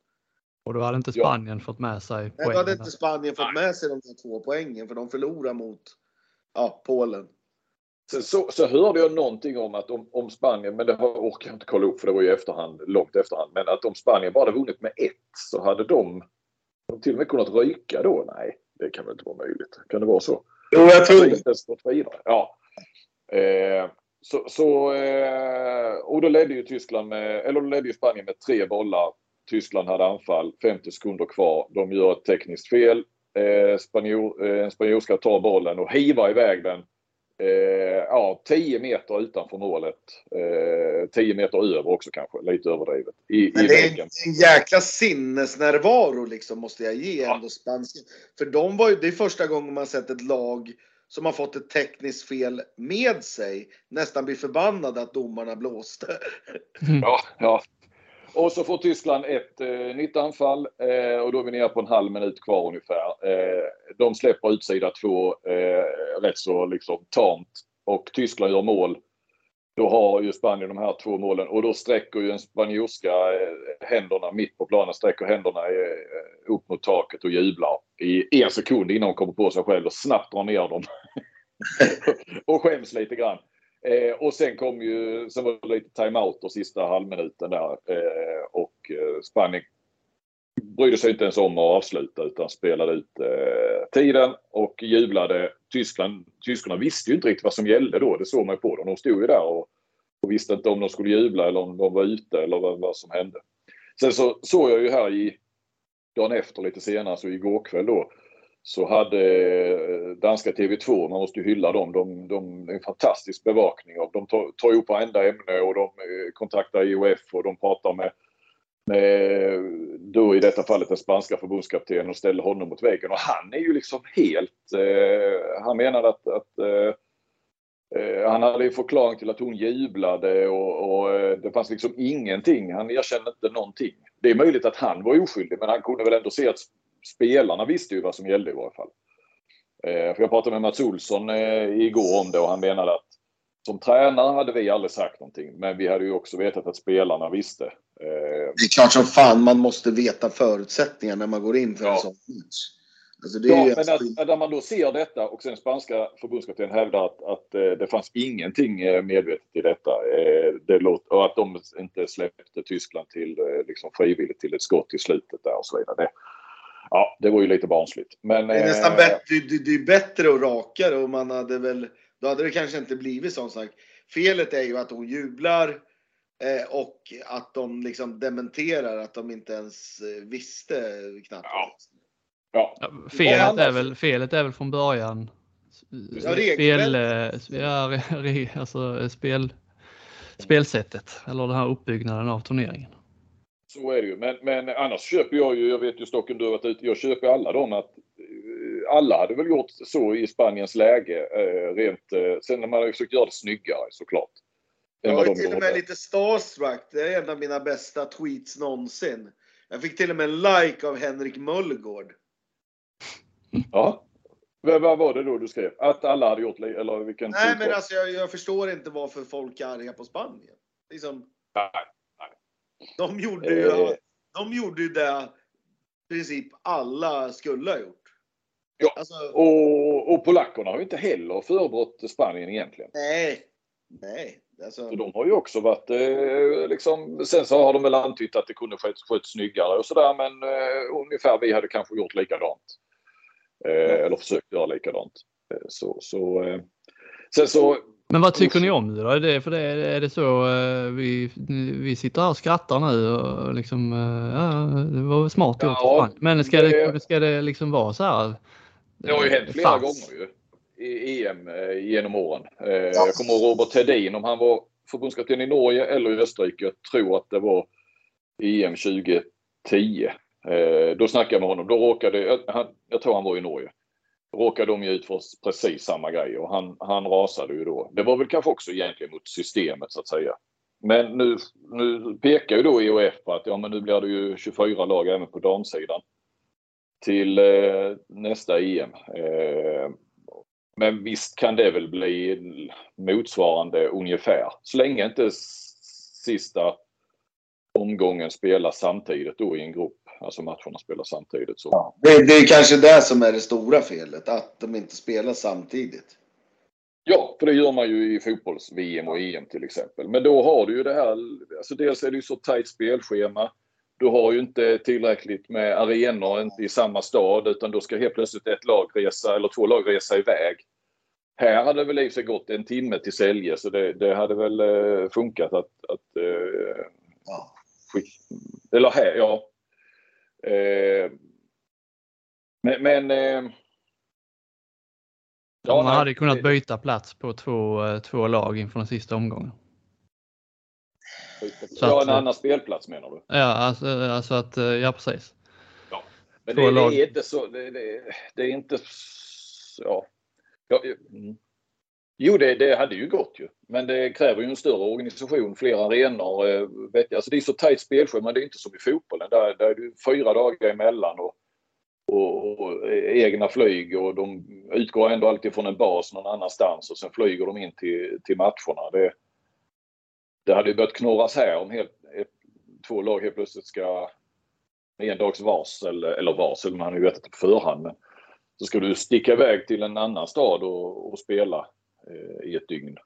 Och då hade inte Spanien ja. fått med sig poängen. Nej, då hade inte Spanien fått med sig de två poängen. För de förlorar mot ja, Polen. Sen så, så hörde jag någonting om att om, om Spanien, men det orkar jag inte kolla upp för det var ju efterhand, långt efterhand. Men att om Spanien bara hade vunnit med ett så hade de, de till och med kunnat ryka då. Nej, det kan väl inte vara möjligt. Kan det vara så? Jo, jag tror det. Ja. Eh, så, så eh, och då ledde ju Tyskland med, eller då ledde ju Spanien med tre bollar. Tyskland hade anfall, 50 sekunder kvar. De gör ett tekniskt fel. Eh, spanjor, eh, en spanjorska tar bollen och hivar iväg den eh, ja, 10 meter utanför målet. Eh, 10 meter över också kanske, lite överdrivet. I, Men i det är en jäkla sinnesnärvaro liksom måste jag ge ja. ändå Spanien. För de var ju, det är första gången man sett ett lag som har fått ett tekniskt fel med sig nästan blir förbannade att domarna blåste. Ja, ja. Och så får Tyskland ett eh, nytt anfall eh, och då är vi nere på en halv minut kvar ungefär. Eh, de släpper utsida två eh, rätt så liksom tamt och Tyskland gör mål. Då har ju Spanien de här två målen och då sträcker ju en spanjorska eh, händerna mitt på planen, sträcker händerna eh, upp mot taket och jublar i en sekund innan hon kommer på sig själv och snabbt drar ner dem. [laughs] och skäms lite grann. Eh, och sen kom ju, sen var det lite timeout och sista halvminuten där eh, och eh, Spanien brydde sig inte ens om att avsluta utan spelade ut eh, tiden och jublade. Tyskland, tyskarna visste ju inte riktigt vad som gällde då, det såg man ju på dem. De stod ju där och, och visste inte om de skulle jubla eller om de var ute eller vad, vad som hände. Sen så såg jag ju här i dagen efter lite senare, så igår kväll då, så hade eh, danska TV2, man måste ju hylla dem, de, de är en fantastisk bevakning av. De tar, tar ihop varenda ämne och de eh, kontaktar IOF och de pratar med då i detta fallet den spanska förbundskaptenen och ställde honom mot väggen. Och han är ju liksom helt... Eh, han menade att, att eh, eh han hade förklaring till att hon jublade och, och, eh, det fanns liksom ingenting. Han erkände inte någonting. Det är möjligt att han var oskyldig men han kunde väl ändå se att spelarna visste ju vad som gällde i varje fall. Eh, för jag pratade med Mats Olsson eh, igår om det och han menade att som tränare hade vi aldrig sagt någonting, men vi hade ju också vetat att spelarna visste. Eh, det är klart som fan man måste veta förutsättningar när man går in för ja. en sån match. Alltså ja, men att, när man då ser detta och sen spanska förbundskaptenen hävdar att, att det fanns ingenting medvetet i detta. Det låter, och att de inte släppte Tyskland till liksom frivilligt till ett skott i slutet där och så vidare. Det, ja, det var ju lite barnsligt. Men, det är nästan eh, bättre, det, det är bättre och rakare och man hade väl, då hade det kanske inte blivit sån sak. Felet är ju att hon jublar Eh, och att de liksom dementerar att de inte ens eh, visste knappt. Ja. Ja. felet, är väl, felet är väl från början ja, spel, ja, alltså, spel, spelsättet eller den här uppbyggnaden av turneringen. Så är det ju. Men, men annars köper jag ju, jag vet ju Stocken du har varit ute, jag köper alla dem att alla hade väl gjort så i Spaniens läge. Eh, rent, eh, sen när man hade försökt göra det snyggare såklart. Jag är till och med lite starstruck. Det är en av mina bästa tweets någonsin. Jag fick till och med en like av Henrik Möllgård. Ja. Vad var det då du skrev? Att alla hade gjort eller vilken Nej, men alltså jag, jag, förstår inte varför folk är arga på Spanien. Liksom, nej, nej. De gjorde ju, eh. de gjorde ju det i princip alla skulle ha gjort. Ja, alltså, och, och polackerna har ju inte heller förebrått Spanien egentligen. Nej, nej. Alltså... Så de har ju också varit eh, liksom, sen så har de väl antytt att det kunde sköts, sköts snyggare och sådär men eh, ungefär vi hade kanske gjort likadant. Eh, mm. Eller försökt göra likadant. Eh, så, så, eh, sen så men vad tycker ni om det då? Är det, för det, är det så eh, vi, vi sitter här och skrattar nu och liksom, ja, det var smart gjort. Ja, men ska det, det, ska det liksom vara så här? Det har ju hänt flera fast. gånger ju i EM eh, genom åren. Eh, jag kommer ihåg Robert Hedin om han var förbundskapten i Norge eller i Österrike. Jag tror att det var EM 2010. Eh, då snackade jag med honom. Då råkade, han, jag tror han var i Norge. Råkade de ju ut för precis samma grej och han, han rasade ju då. Det var väl kanske också egentligen mot systemet så att säga. Men nu, nu pekar ju då IOF på att ja men nu blir det ju 24 lag även på damsidan till eh, nästa EM. Eh, men visst kan det väl bli motsvarande ungefär. Så länge inte sista omgången spelas samtidigt då i en grupp. Alltså matcherna spelas samtidigt. Så. Ja, det, det är kanske det som är det stora felet, att de inte spelar samtidigt. Ja, för det gör man ju i fotbolls-VM och EM till exempel. Men då har du ju det här, alltså dels är det ju så tajt spelschema. Du har ju inte tillräckligt med arenor i samma stad utan då ska helt plötsligt ett lag resa eller två lag resa iväg. Här hade det väl i sig gått en timme till Sälje så det, det hade väl eh, funkat att, att eh, ja. eller här, ja. Eh, men, men eh, Ja, man hade kunnat byta plats på två, eh, två lag inför den sista omgången. Så ja, en att, annan spelplats menar du? Ja, alltså, alltså att, eh, ja precis. Ja. Men det, det, är inte så, det, det, det är inte, ja. ja mm. Jo, det, det hade ju gått ju. Men det kräver ju en större organisation, fler arenor. Eh, vet Alltså det är så tajt spelschema, det är inte som i fotbollen. Där, där är det fyra dagar emellan och, och, och, egna flyg och de utgår ändå alltid från en bas någon annanstans och sen flyger de in till, till matcherna. Det, det hade ju börjat knorras här om helt, två lag helt plötsligt ska med en dags varsel, eller varsel, man har ju vetat det på förhand. Men så ska du sticka iväg till en annan stad och, och spela eh, i ett dygn.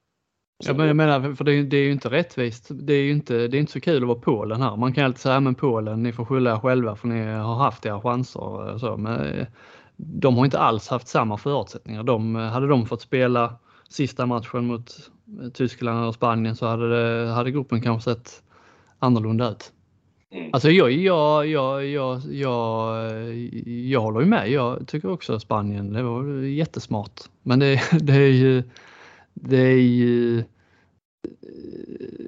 Ja, men jag menar, för det är, det är ju inte rättvist. Det är ju inte, det är inte så kul att vara Polen här. Man kan alltid säga, men Polen, ni får skylla er själva för ni har haft era chanser. Eh, så, men eh, de har inte alls haft samma förutsättningar. De, eh, hade de fått spela sista matchen mot Tyskland och Spanien så hade, det, hade gruppen kanske sett annorlunda ut. Mm. Alltså jag, jag, jag, jag, jag, jag håller ju med. Jag tycker också Spanien, det var jättesmart. Men det, [laughs] det är ju, det är ju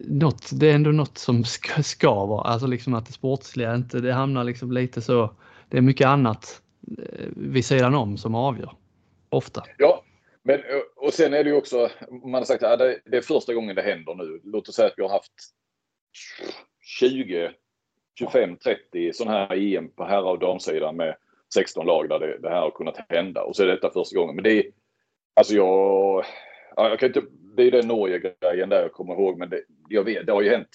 något, det är ändå något som ska, ska vara, alltså liksom att det sportsliga inte, det hamnar liksom lite så, det är mycket annat eh, vid sidan om som avgör. Ofta. Ja, men, eh, och sen är det ju också, man har sagt att det är första gången det händer nu. Låt oss säga att vi har haft 20, 25, 30 sådana här EM på herrar och damsidan med 16 lag där det, det, här har kunnat hända. Och så är detta första gången. Men det är, alltså jag, jag kan inte, det är den Norge-grejen där jag kommer ihåg. Men det, jag vet, det har ju hänt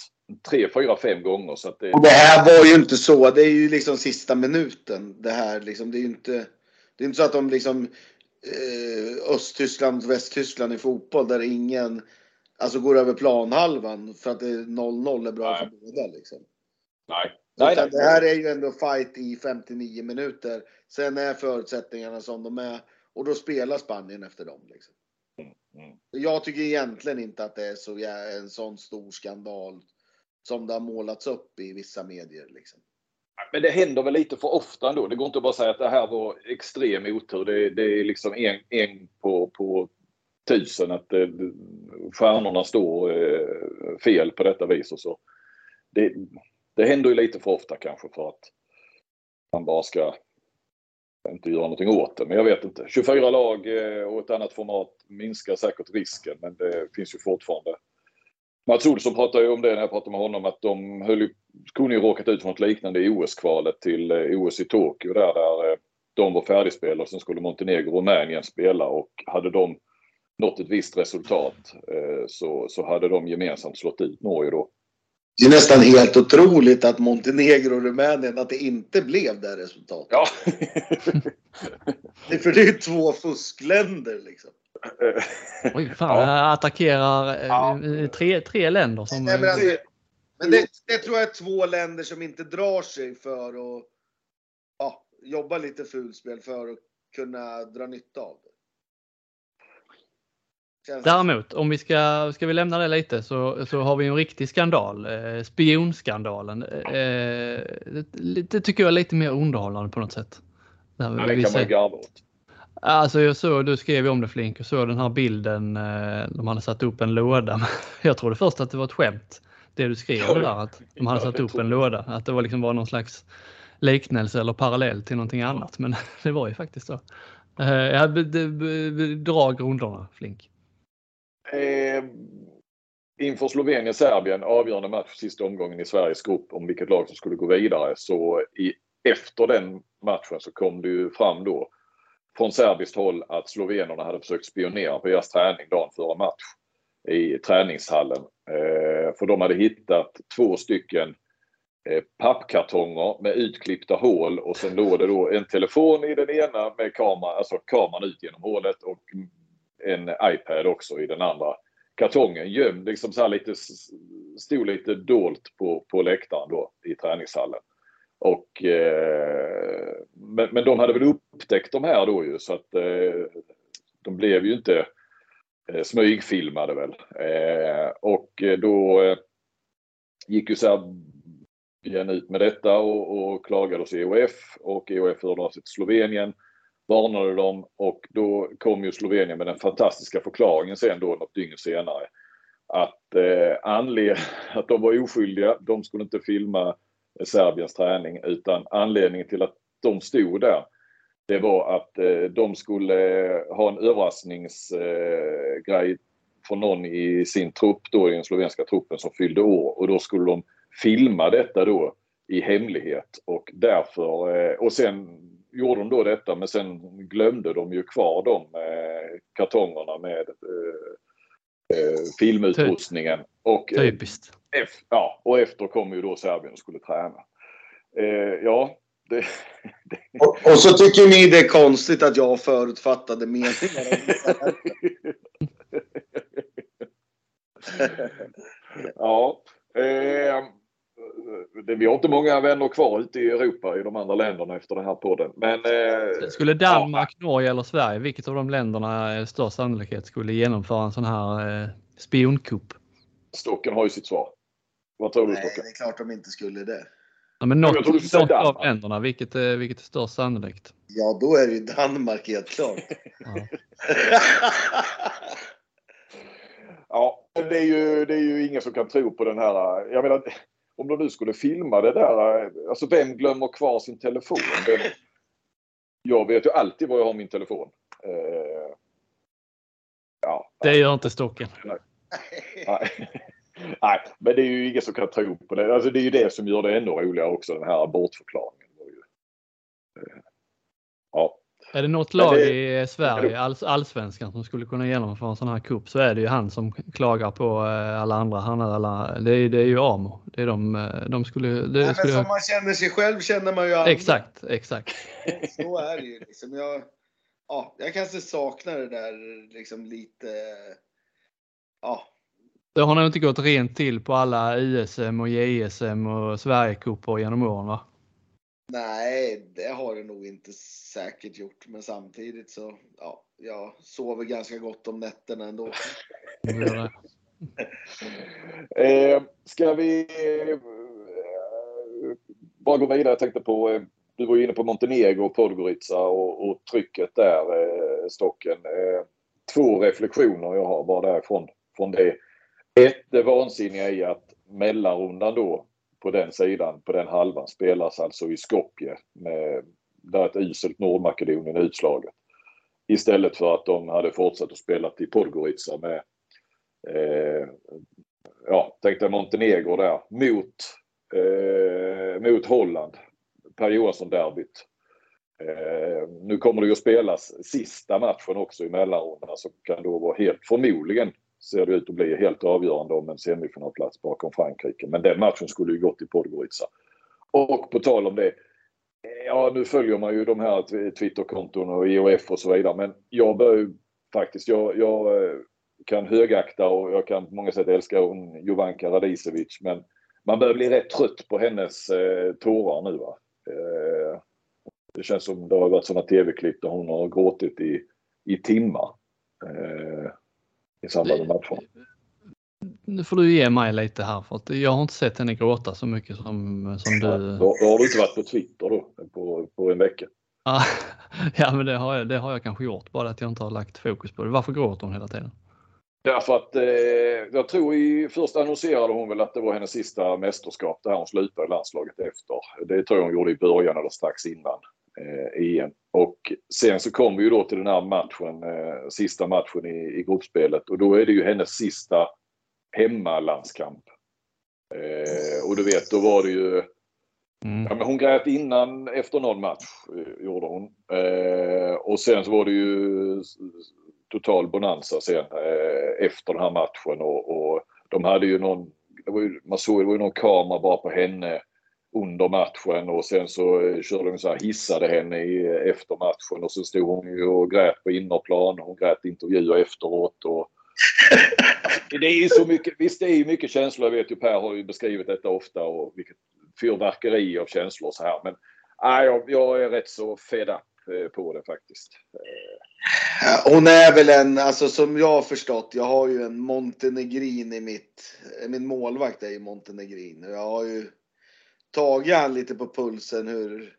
tre, fyra, fem gånger. Så att det... Det här var ju inte så. Det är ju liksom sista minuten. Det här liksom, det är ju inte, det är inte så att de liksom eh, Östtyskland Västtyskland i fotboll där ingen alltså går över planhalvan för att det är 0-0 är bra nej. för båda. Liksom. Nej. Nej, nej, det här är ju ändå fight i 59 minuter. Sen är förutsättningarna som de är och då spelar Spanien efter dem. Liksom. Mm, mm. Jag tycker egentligen inte att det är så en sån stor skandal som det har målats upp i vissa medier. Liksom. Men det händer väl lite för ofta ändå. Det går inte att bara säga att det här var extrem otur. Det, det är liksom en, en på, på tusen att det, stjärnorna står eh, fel på detta vis. Och så. Det, det händer ju lite för ofta kanske för att man bara ska inte göra någonting åt det. Men jag vet inte. 24 lag eh, och ett annat format minskar säkert risken men det finns ju fortfarande Mats Olsson pratade ju om det när jag pratade med honom att de höll kunde ju råkat ut för något liknande i OS-kvalet till eh, OS i Tokyo där, där eh, de var färdigspelade och sen skulle Montenegro och Rumänien spela och hade de nått ett visst resultat så, så hade de gemensamt slått ut Norge då. Det är nästan helt otroligt att Montenegro och Rumänien, att det inte blev det resultatet. Ja. [laughs] För det är ju två fuskländer liksom. Oj, fan, ja. attackerar eh, ja. tre, tre länder som... Nej, men, alltså, men det, det, tror jag är två länder som inte drar sig för att ja, jobba lite fulspel för att kunna dra nytta av det. Däremot, om vi ska, ska vi lämna det lite så, så har vi en riktig skandal. Eh, spionskandalen. Eh, det, det, tycker jag är lite mer underhållande på något sätt. Där ja, det kan man garva åt. Alltså jag såg, du skrev ju om det Flink, och såg den här bilden eh, de hade satt upp en låda. [laughs] Jag trodde först att det var ett skämt. Det du skrev ja, där, att de hade satt upp en låda. Att det var liksom var någon slags liknelse eller parallell till någonting annat. Men [laughs] det var ju faktiskt så. Eh, ja, dra grunderna Flink. Eh, inför Slovenien-Serbien, avgörande match sista omgången i Sveriges grupp om vilket lag som skulle gå vidare. Så i, efter den matchen så kom det ju fram då från serbiskt håll att slovenerna hade försökt spionera på deras träning dagen före match i träningshallen. Eh, för de hade hittat två stycken eh, pappkartonger med utklippta hål och sen låg det då en telefon i den ena med kamera, alltså kameran ut genom hålet och en iPad också i den andra kartongen gömd, liksom så här lite, stod lite dolt på, på läktaren då i träningshallen. Och, eh, men, men de hade väl upptäckt de här då ju så att eh, de blev ju inte eh, smygfilmade väl. Eh, och då eh, gick ju Serbien ut med detta och, och klagade hos EOF och EOF hörde av sig till Slovenien varnade dem och då kom ju Slovenien med den fantastiska förklaringen sen då något dygn senare. Att, eh, anledningen [laughs] att de var oskyldiga, de skulle inte filma Serbiens träning utan anledningen till att de stod där det var att eh, de skulle ha en överraskningsgrej eh, för någon i sin trupp då, i den slovenska truppen som fyllde år och då skulle de filma detta då i hemlighet och därför eh, och sen gjorde de då detta men sen glömde de ju kvar de eh, kartongerna med eh, eh filmutrustningen. Och, eh, Typiskt. Ja, och efter kom ju då Serbien och skulle träna. Eh, ja, det, [laughs] det. Och, och, så tycker ni det är konstigt att jag har förutfattade meningar. [laughs] ja. Eh, det, vi har inte många vänner kvar ute i Europa i de andra länderna efter den här podden. Men, eh, skulle Danmark, ja. Norge eller Sverige, vilket av de länderna är störst sannolikhet skulle genomföra en sån här eh, spionkupp? Stocken har ju sitt svar. Vad tror Nej, du Stocken? det är klart de inte skulle det. Ja, men något, något av länderna, vilket, är, vilket är störst sannolikt? Ja, då är det ju Danmark helt klart. [laughs] ja. ja, det är, ju, det är ju ingen som kan tro på den här. Jag menar, om de nu skulle filma det där, alltså vem glömmer kvar sin telefon? Vem, jag vet ju alltid var jag har min telefon. Uh, ja, det gör inte stocken. Nej. nej. Nej. men det är ju ingen som kan tro på det. Alltså det är ju det som gör det ännu roligare också, den här bortförklaringen. Uh, ja. Är det något lag det, i Sverige, all, allsvenskan, som skulle kunna genomföra en sån här kupp så är det ju han som klagar på eh, alla andra. Han är alla, det, är, det är ju Amo. Det är de, eh, de skulle... Det Nej, skulle... Men som man känner sig själv känner man ju andra. Exakt, exakt. [laughs] Så är det ju. Liksom. Jag, ja, jag kanske saknar det där liksom lite... Ja. Det har nog inte gått rent till på alla ISM och JSM och Sverigecupor genom åren va? Nej, det har det nog inte säkert gjort. Men samtidigt så, ja, jag sover ganska gott om nätterna ändå. [laughs] Eh, ska vi eh, bara gå vidare? Jag tänkte på, eh, du var inne på Montenegro och Podgorica och, och trycket där, eh, Stocken. Eh, två reflektioner jag har bara därifrån från det. Ett, det vansinniga i att mellanrundan då på den sidan, på den halvan, spelas alltså i Skopje med, där ett uselt Nordmakedonien är utslaget. Istället för att de hade fortsatt att spela till Podgorica med, eh, ja, tänkte Montenegro där, mot, eh, mot Holland. Per Johansson-derbyt. Eh, nu kommer det ju att spelas sista matchen också i mellanrundan som kan då vara helt, förmodligen ser det ut att bli helt avgörande om en semifinalplats bakom Frankrike. Men den matchen skulle ju gått till Podgorica. Och på tal om det. Ja, nu följer man ju de här Twitterkonton och IOF och så vidare. Men jag bör ju faktiskt, jag, jag eh, kan högakta och jag kan på många sätt älska hon Jovanka Radicevic. Men man börjar bli rätt trött på hennes eh, tårar nu. Va? Eh, det känns som det har varit sådana tv-klipp där hon har gråtit i, i timmar. Eh, i samband med matchen. Nu får du ge mig lite här för att jag har inte sett henne gråta så mycket som, som du. Då, då har du inte varit på Twitter då på, på en vecka. [laughs] ja, men det har, jag, det har jag kanske gjort, bara att jag inte har lagt fokus på det. Varför gråter hon hela tiden? Därför att eh, jag tror i först annonserade hon väl att det var hennes sista mästerskap där hon slutade landslaget efter. Det tror jag hon gjorde i början eller strax innan EM. Och sen så kom vi ju då till den här matchen, eh, sista matchen i, i gruppspelet och då är det ju hennes sista hemmalandskamp. Eh, och du vet, då var det ju Mm. Ja, men hon grät innan, efter någon match eh, gjorde hon. Eh, och sen så var det ju total bonanza sen eh, efter den här matchen och, och de hade ju någon, det var ju, man såg det var ju någon kamera bara på henne under matchen och sen så eh, körde de så här, hissade henne i, efter matchen och så stod hon ju och grät på innerplan. Hon grät intervjuer efteråt. Och... [laughs] det är så mycket, visst det är ju mycket känslor. Jag vet ju Per har ju beskrivit detta ofta och vilket fyrverkeri av känslor så här. Men nej, jag, jag är rätt så fed up eh, på det faktiskt. Hon är väl en, alltså som jag har förstått, jag har ju en Montenegrin i mitt, min målvakt är ju Montenegrin. Jag har ju tagit han lite på pulsen hur,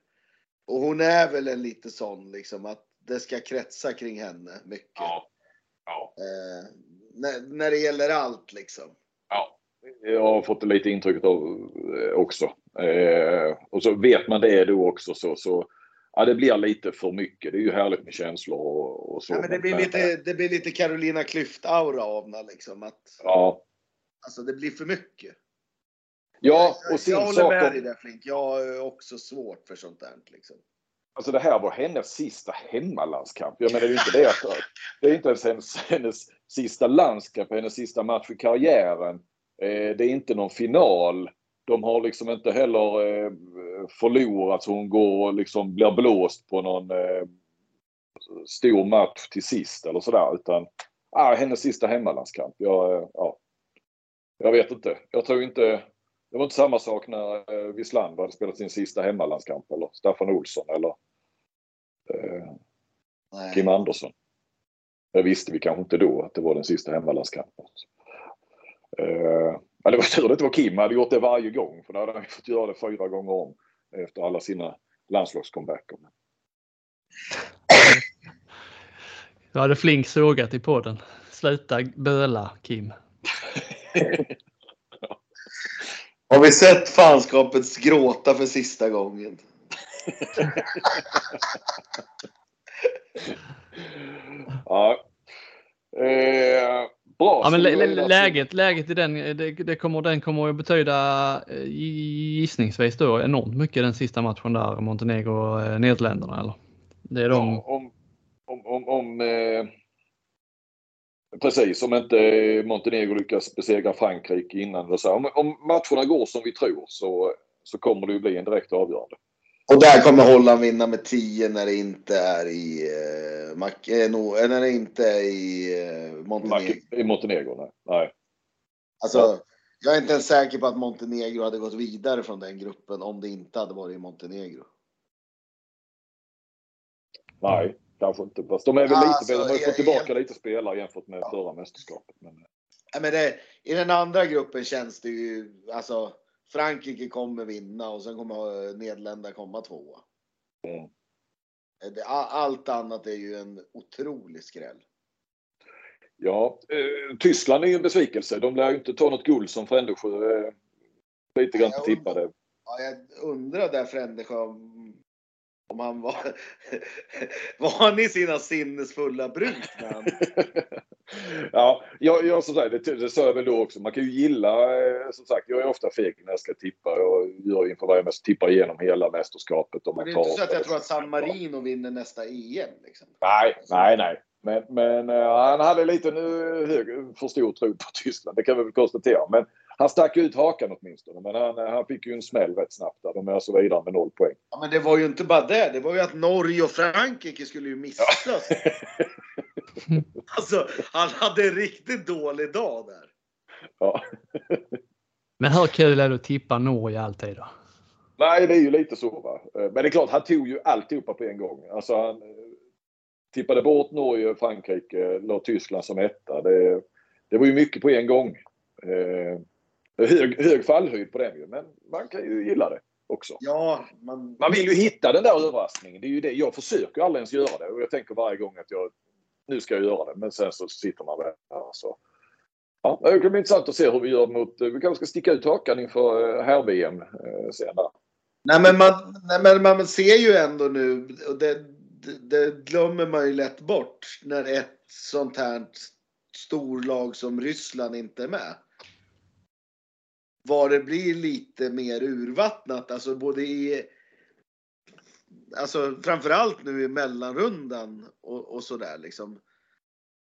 och hon är väl en lite sån liksom att det ska kretsa kring henne mycket. Ja. ja. Eh, när, när det gäller allt liksom. Ja, jag har fått lite intrycket av eh, också. Eh, och så vet man det då också så, så ja, det blir lite för mycket. Det är ju härligt med känslor och, och så. Ja, men det blir lite, det blir lite Carolina Klüft-aura av henne liksom. Att, ja. Alltså det blir för mycket. Ja, och sin jag håller med dig där Flink. Jag har också svårt för sånt där. Liksom. Alltså det här var hennes sista hemmalandskamp. Jag menar det är inte det att det är inte ens hennes, hennes sista landskamp, hennes sista match i karriären. Eh, det är inte någon final. De har liksom inte heller eh, förlorat så hon går och liksom blir blåst på någon eh, stor match till sist eller sådär. Utan ah, hennes sista hemmalandskamp. Jag, ja, jag vet inte. Jag tror inte det var inte samma sak när eh, Wislander hade spelat sin sista hemmalandskamp eller Staffan Olsson eller eh, Kim Andersson. Det visste vi kanske inte då att det var den sista hemmalandskampen. Eh, det var tur att det inte var Kim. Han hade gjort det varje gång för då hade han fått göra det fyra gånger om efter alla sina landslagscomebacker. Du hade flink sågat i podden. Sluta böla Kim. [laughs] Har vi sett fanskapet gråta för sista gången? [laughs] ja. Eh, bra. Ja, men läget, läget i den, det, det, kommer, den kommer att betyda eh, gissningsvis då enormt mycket den sista matchen där Montenegro och eh, eller? Det är de... Ja, om, om, om, om eh Precis, om inte Montenegro lyckas besegra Frankrike innan. Så om, om matcherna går som vi tror så, så kommer det ju bli en direkt avgörande. Och där kommer Holland vinna med 10 när det inte är i, eh, Mac, eh, no, när det inte är i eh, Montenegro. I Montenegro, nej. nej. Alltså, ja. jag är inte ens säker på att Montenegro hade gått vidare från den gruppen om det inte hade varit i Montenegro. Nej, Kanske inte. Fast de är väl alltså, lite bättre. De har fått tillbaka lite spelare jämfört med ja. förra mästerskapet. Men... Ja, men det, I den andra gruppen känns det ju, alltså Frankrike kommer vinna och sen kommer Nederländerna komma tvåa. Mm. Allt annat är ju en otrolig skräll. Ja, eh, Tyskland är ju en besvikelse. De lär ju inte ta något guld som Frändesjö eh, lite grann tippade. Ja, jag undrar där Frändesjö om han var, [laughs] var han i sina sinnesfulla bruk [laughs] Ja, jag, jag, som sagt, det, det sa jag väl då också. Man kan ju gilla, eh, som sagt, jag är ofta feg när jag ska tippa och gör inför varje mästerskap, tippar igenom hela mästerskapet. Och man det är inte så att jag tror att San Marino vinner nästa EM? Liksom. Nej, nej, nej. Men, men uh, han hade lite nu hög, för stor tro på Tyskland, det kan vi väl konstatera. Men han stack ut hakan åtminstone, men han, han fick ju en smäll rätt snabbt där. De är alltså vidare med noll poäng. Ja, men det var ju inte bara det. Det var ju att Norge och Frankrike skulle ju missas. Ja. [laughs] alltså, han hade en riktigt dålig dag där. Ja. men hur kul är det att tippa Norge alltid då? Nej, det är ju lite så. Va? Men det är klart, han tog ju alltihopa på en gång. Alltså, han tippade bort Norge, och Frankrike, la Tyskland som etta. Det, det var ju mycket på en gång. Eh, hög, hög fallhöjd på den ju, men man kan ju gilla det också. Ja, man... man vill ju hitta den där överraskningen. Det är ju det. Jag försöker aldrig ens göra det och jag tänker varje gång att jag nu ska jag göra det. Men sen så sitter man där. Så. Ja, det kan bli intressant att se hur vi gör mot... Vi kanske ska sticka ut hakan inför eh, här-VM eh, sen där. Nej men, man, nej men man ser ju ändå nu, och det, det, det glömmer man ju lätt bort, när ett sånt här storlag som Ryssland inte är med var det blir lite mer urvattnat, alltså både i Alltså framförallt nu i mellanrundan och, och sådär liksom.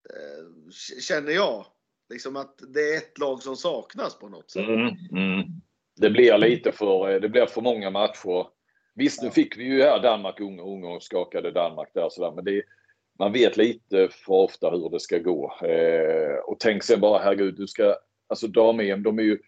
Eh, känner jag. Liksom att det är ett lag som saknas på något sätt. Mm, mm. Det blir lite för, det blir för många matcher. Visst, nu fick vi ju här Danmark, Ungern, Ungern skakade Danmark där sådär, men det, man vet lite för ofta hur det ska gå. Eh, och tänk sen bara, herregud, du ska, alltså dam-EM, de är ju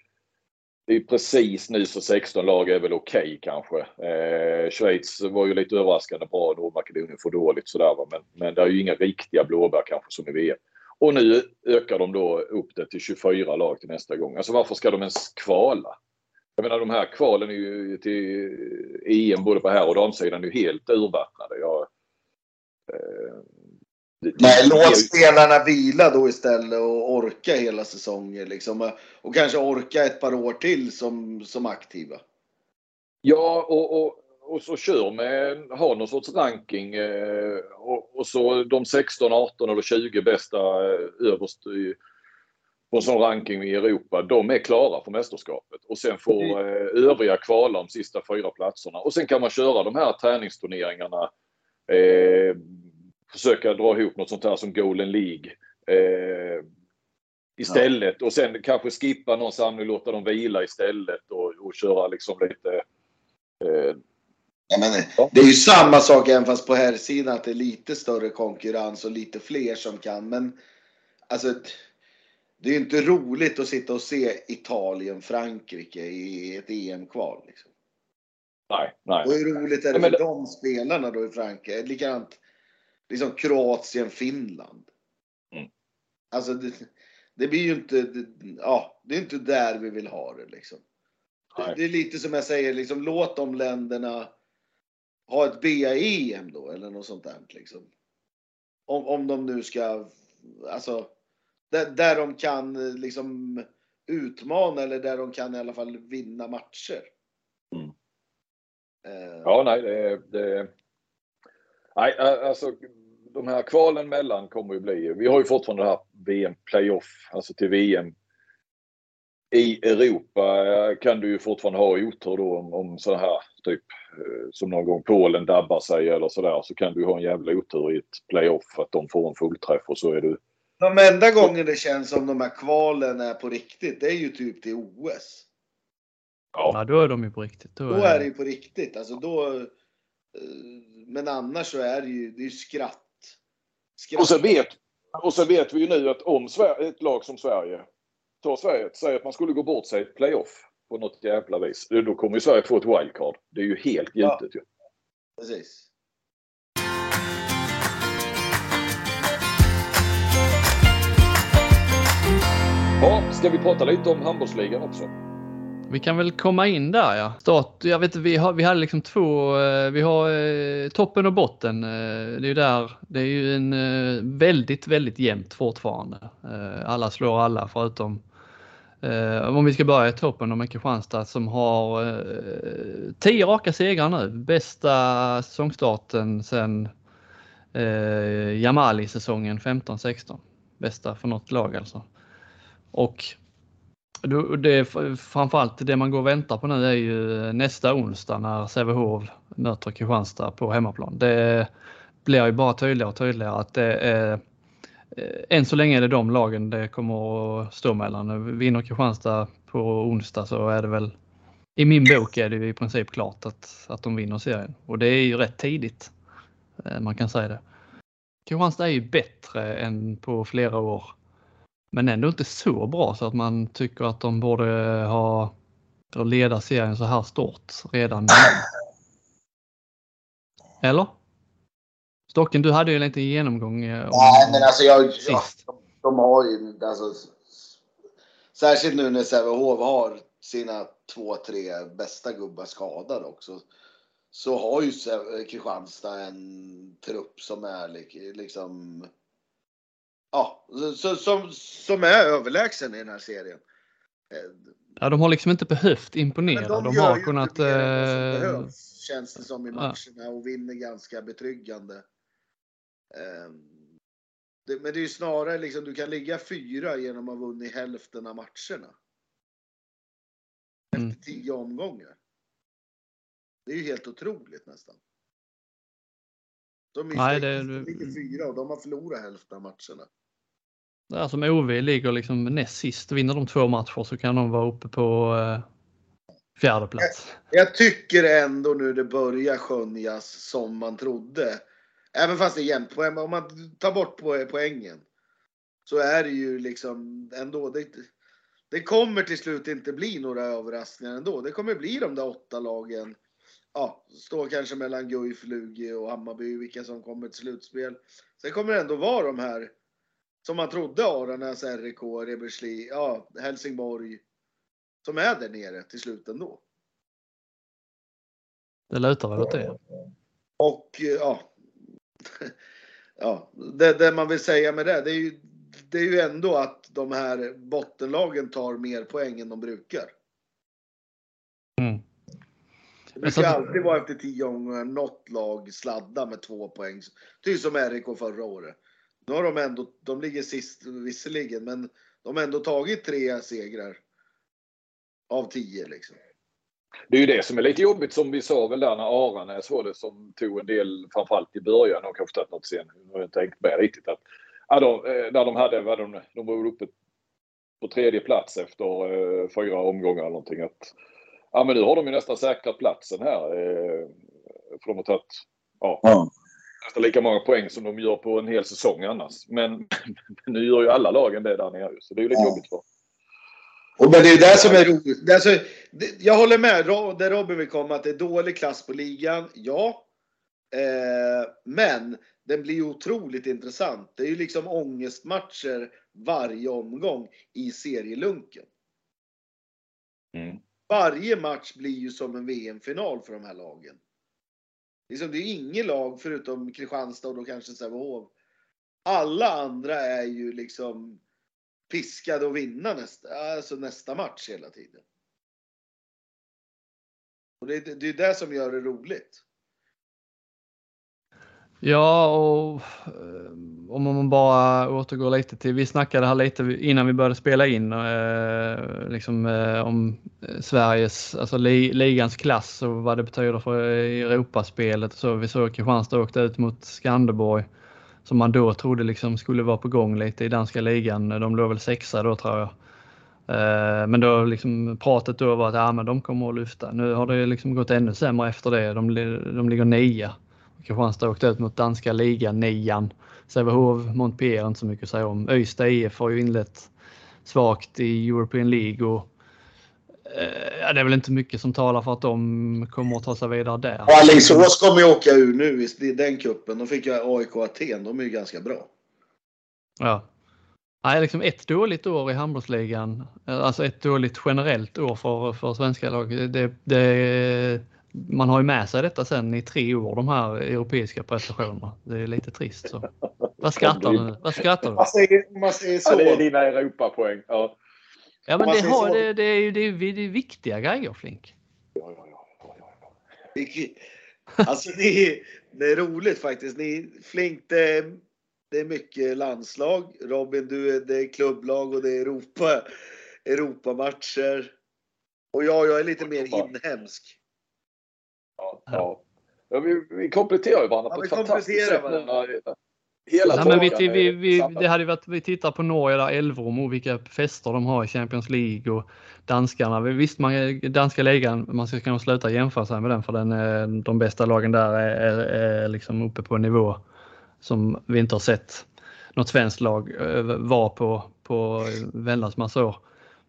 det är precis nu så 16 lag är väl okej okay, kanske. Eh, Schweiz var ju lite överraskande bra, Nordmakedonien får dåligt sådär va? Men, men det är ju inga riktiga blåbär kanske som i VM. Och nu ökar de då upp det till 24 lag till nästa gång. Alltså varför ska de ens kvala? Jag menar de här kvalen är ju till EM både på här och damsidan är ju helt urvattnade. Jag, eh, Nej, låt spelarna vila då istället och orka hela säsongen liksom. Och kanske orka ett par år till som, som aktiva. Ja, och, och, och så kör med, ha någon sorts ranking eh, och, och, så de 16, 18 eller 20 bästa eh, överst i, på en sån ranking i Europa, de är klara för mästerskapet. Och sen får eh, övriga kvala de sista fyra platserna. Och sen kan man köra de här träningsturneringarna eh, försöka dra ihop något sånt här som Golden League. Eh, istället ja. och sen kanske skippa någon samling, låta dem vila istället och, och köra liksom lite eh, Ja, men, ja. Det är ju samma sak även fast på här sidan att det är lite större konkurrens och lite fler som kan. Men alltså, det är inte roligt att sitta och se Italien, Frankrike i ett EM-kval. Liksom. Nej, nej. Och hur roligt är det för men, de spelarna då i Frankrike? Likadant liksom Kroatien, Finland. Mm. Alltså det, det, blir ju inte, det, ja, det är inte där vi vill ha det liksom. Det, det, är lite som jag säger, liksom låt de länderna ha ett BAEM då eller något sånt där liksom. Om, om de nu ska, alltså där, där de kan liksom utmana eller där de kan i alla fall vinna matcher. Mm. Uh, ja, nej, det, det, Nej, alltså de här kvalen mellan kommer ju bli, vi har ju fortfarande det här VM playoff, alltså till VM. I Europa kan du ju fortfarande ha otur då om, om så här typ eh, som någon gång Polen dabbar sig eller sådär så kan du ha en jävla otur i ett playoff att de får en fullträff och så är du. De enda gången det känns som de här kvalen är på riktigt, det är ju typ till OS. Ja, ja då är de ju på riktigt. Då, då är det ju på riktigt. Alltså då, eh, men annars så är det ju, det är ju skratt. skratt. Och, så vet, och så vet vi ju nu att om Sverige, ett lag som Sverige tar Sverige, säger att man skulle gå bort sig i ett playoff på något jävla vis. Då kommer ju Sverige få ett wildcard. Det är ju helt givet ja. ju. Precis. Ska vi prata lite om handbollsligan också? Vi kan väl komma in där ja. Start, jag vet vi, har, vi hade liksom två, eh, vi har eh, toppen och botten. Eh, det är ju där, det är ju en väldigt, väldigt jämnt fortfarande. Alla slår alla förutom om vi ska börja i toppen om med Kristianstad som har tio raka segrar nu. Bästa säsongstarten sedan Jamali-säsongen 15-16. Bästa för något lag alltså. Och det, framförallt det man går och väntar på nu är ju eh, nästa onsdag när Sävehof möter Kristianstad på hemmaplan. Det blir ju bara tydligare och tydligare att det är eh, än så länge är det de lagen det kommer att stå mellan. Vinner Kristianstad på onsdag så är det väl i min bok är det ju i princip klart att, att de vinner serien och det är ju rätt tidigt. Eh, man kan säga det. Kristianstad är ju bättre än på flera år men ändå inte så bra så att man tycker att de borde ha eller leda serien så här stort redan nu. [laughs] Eller? Stocken, du hade ju en liten genomgång. Eh, Nej, men alltså jag, ja, de, de har ju alltså, Särskilt nu när Sävehof har sina två, tre bästa gubbar skadade också. Så har ju Kristianstad en trupp som är liksom ja, så, som, som är överlägsen i den här serien. Ja, de har liksom inte behövt imponera. Men de, de har kunnat... Äh... behövs, känns det som i matcherna och vinner ganska betryggande. Ehm, det, men det är ju snarare liksom, du kan ligga fyra genom att ha vunnit hälften av matcherna. Efter mm. tio omgångar. Det är ju helt otroligt nästan. De är Nej, det... ligger fyra och de har förlorat hälften av matcherna. Där som OV ligger liksom näst sist, vinner de två matcher så kan de vara uppe på eh, fjärde plats. Jag, jag, tycker ändå nu det börjar skönjas som man trodde. Även fast det är jämnt poäng, om man tar bort poängen så är det ju liksom ändå. Det, det kommer till slut inte bli några överraskningar ändå. Det kommer bli de där åtta lagen. Ja, står kanske mellan Guif, Lugi och Hammarby, vilka som kommer till slutspel. Sen kommer det ändå vara de här som man trodde Aranäs, RIK, Rebersli, ja, Helsingborg. Som är där nere till slut ändå. Det lutar väl åt det. Och ja. [laughs] ja, det, det, man vill säga med det, det är, ju, det är ju ändå att de här bottenlagen tar mer poäng än de brukar. Mm. Det brukar alltid vara efter tio gånger något lag sladda med två poäng. Typ som RIK förra året. Nu har de ändå, de ligger sist visserligen, men de har ändå tagit tre segrar. Av tio liksom. Det är ju det som är lite jobbigt som vi sa väl där när Aranäs var det som tog en del, framförallt i början och kanske tagit något sen. Nu har jag inte tänkt med riktigt att ja, de, eh, när de hade, vad de, de var uppe på tredje plats efter eh, fyra omgångar eller någonting. Att, ja men nu har de ju nästan säkrat platsen här. Eh, för de har tagit, ja, ja nästan lika många poäng som de gör på en hel säsong annars. Men [laughs] nu gör ju alla lagen det där nere så det är ju lite ja. jobbigt för. Och men det är det som är roligt. Alltså, jag håller med där Robin vill komma att det är dålig klass på ligan. Ja. Eh, men den blir otroligt intressant. Det är ju liksom ångestmatcher varje omgång i serielunken. Mm. Varje match blir ju som en VM-final för de här lagen. Liksom, det är inget lag förutom Kristianstad och då kanske Sävehof. Alla andra är ju liksom piskade att vinna nästa, alltså nästa match hela tiden. Och det, det är det som gör det roligt. Ja, och eh, om man bara återgår lite till, vi snackade här lite innan vi började spela in eh, liksom, eh, om Sveriges, alltså li, ligans klass och vad det betyder för Europaspelet. Så vi såg Kristianstad åkte ut mot Skanderborg som man då trodde liksom skulle vara på gång lite i danska ligan. De låg väl sexa då tror jag. Eh, men då liksom pratet då var att ja, men de kommer att lyfta. Nu har det liksom gått ännu sämre efter det. De, de ligger nia. Kristianstad åkte ut mot danska ligan, nian. Sävehof, Montpellier inte så mycket att säga om. Öysta IF har ju inlett svagt i European League och eh, ja, det är väl inte mycket som talar för att de kommer att ta sig vidare där. Alingsås kommer ju åka ur nu i den kuppen. De fick ju AIK Aten. De är ju ganska bra. Ja. Nej, liksom ett dåligt år i handbollsligan, alltså ett dåligt generellt år för, för svenska lag. Det, det, man har ju med sig detta sen i tre år, de här europeiska prestationerna. Det är lite trist. Så. Vad skrattar du? Vad skrattar du? Man säger, man säger så. Ja, det är dina Europapoäng. Ja. Ja, men det, har, det, det, är ju det, det är viktiga grejer, Flink. Ja, ja, ja. ja, ja. Alltså, det är, det är roligt faktiskt. Ni, Flink, det, det är mycket landslag. Robin, du det är klubblag och det är Europa, Europamatcher. Och jag, jag är lite mer inhemsk. Ja, ja. ja vi, vi kompletterar ju varandra ja, på ett fantastiskt sätt. Varandra. Hela ja, men vi, vi, vi, det hade varit, vi tittar på Norge där, Elverum och vilka fester de har i Champions League och danskarna. Visst, man, danska ligan, man ska kanske sluta jämföra sig med den för den, de bästa lagen där är, är, är liksom uppe på en nivå som vi inte har sett något svenskt lag eh, vara på på väldans massa år.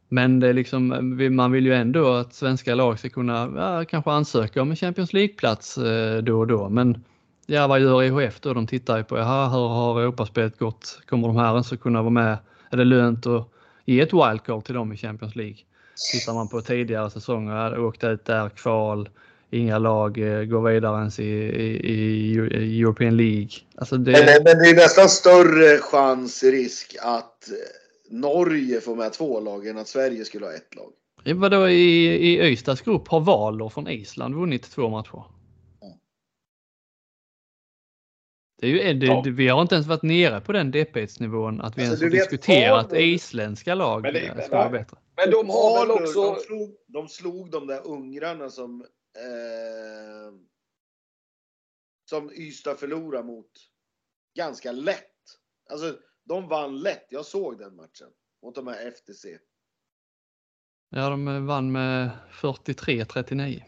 Men det är liksom, man vill ju ändå att svenska lag ska kunna ja, kanske ansöka om en Champions League-plats eh, då och då. Men ja, vad gör EHF då? De tittar ju på, ja, hur har Europaspelet gått? Kommer de här ens att kunna vara med? Är det lönt att ge ett wildcard till dem i Champions League? Tittar man på tidigare säsonger, åkt ut där, kval, inga lag eh, går vidare ens i, i, i European League. Alltså det... Men, men, det är nästan större chans, risk att Norge får med två lag än att Sverige skulle ha ett lag. Vadå i, i Ystads grupp har Valor från Island vunnit två matcher? Det är ju, det, ja. vi har inte ens varit nere på den DPS-nivån att vi alltså, ens har diskuterat att isländska lag men det, ska vara bättre. Men de har väl också... De slog, de slog de där ungrarna som eh, som Ystad förlorade mot ganska lätt. Alltså, de vann lätt. Jag såg den matchen mot de här FTC. Ja, de vann med 43-39.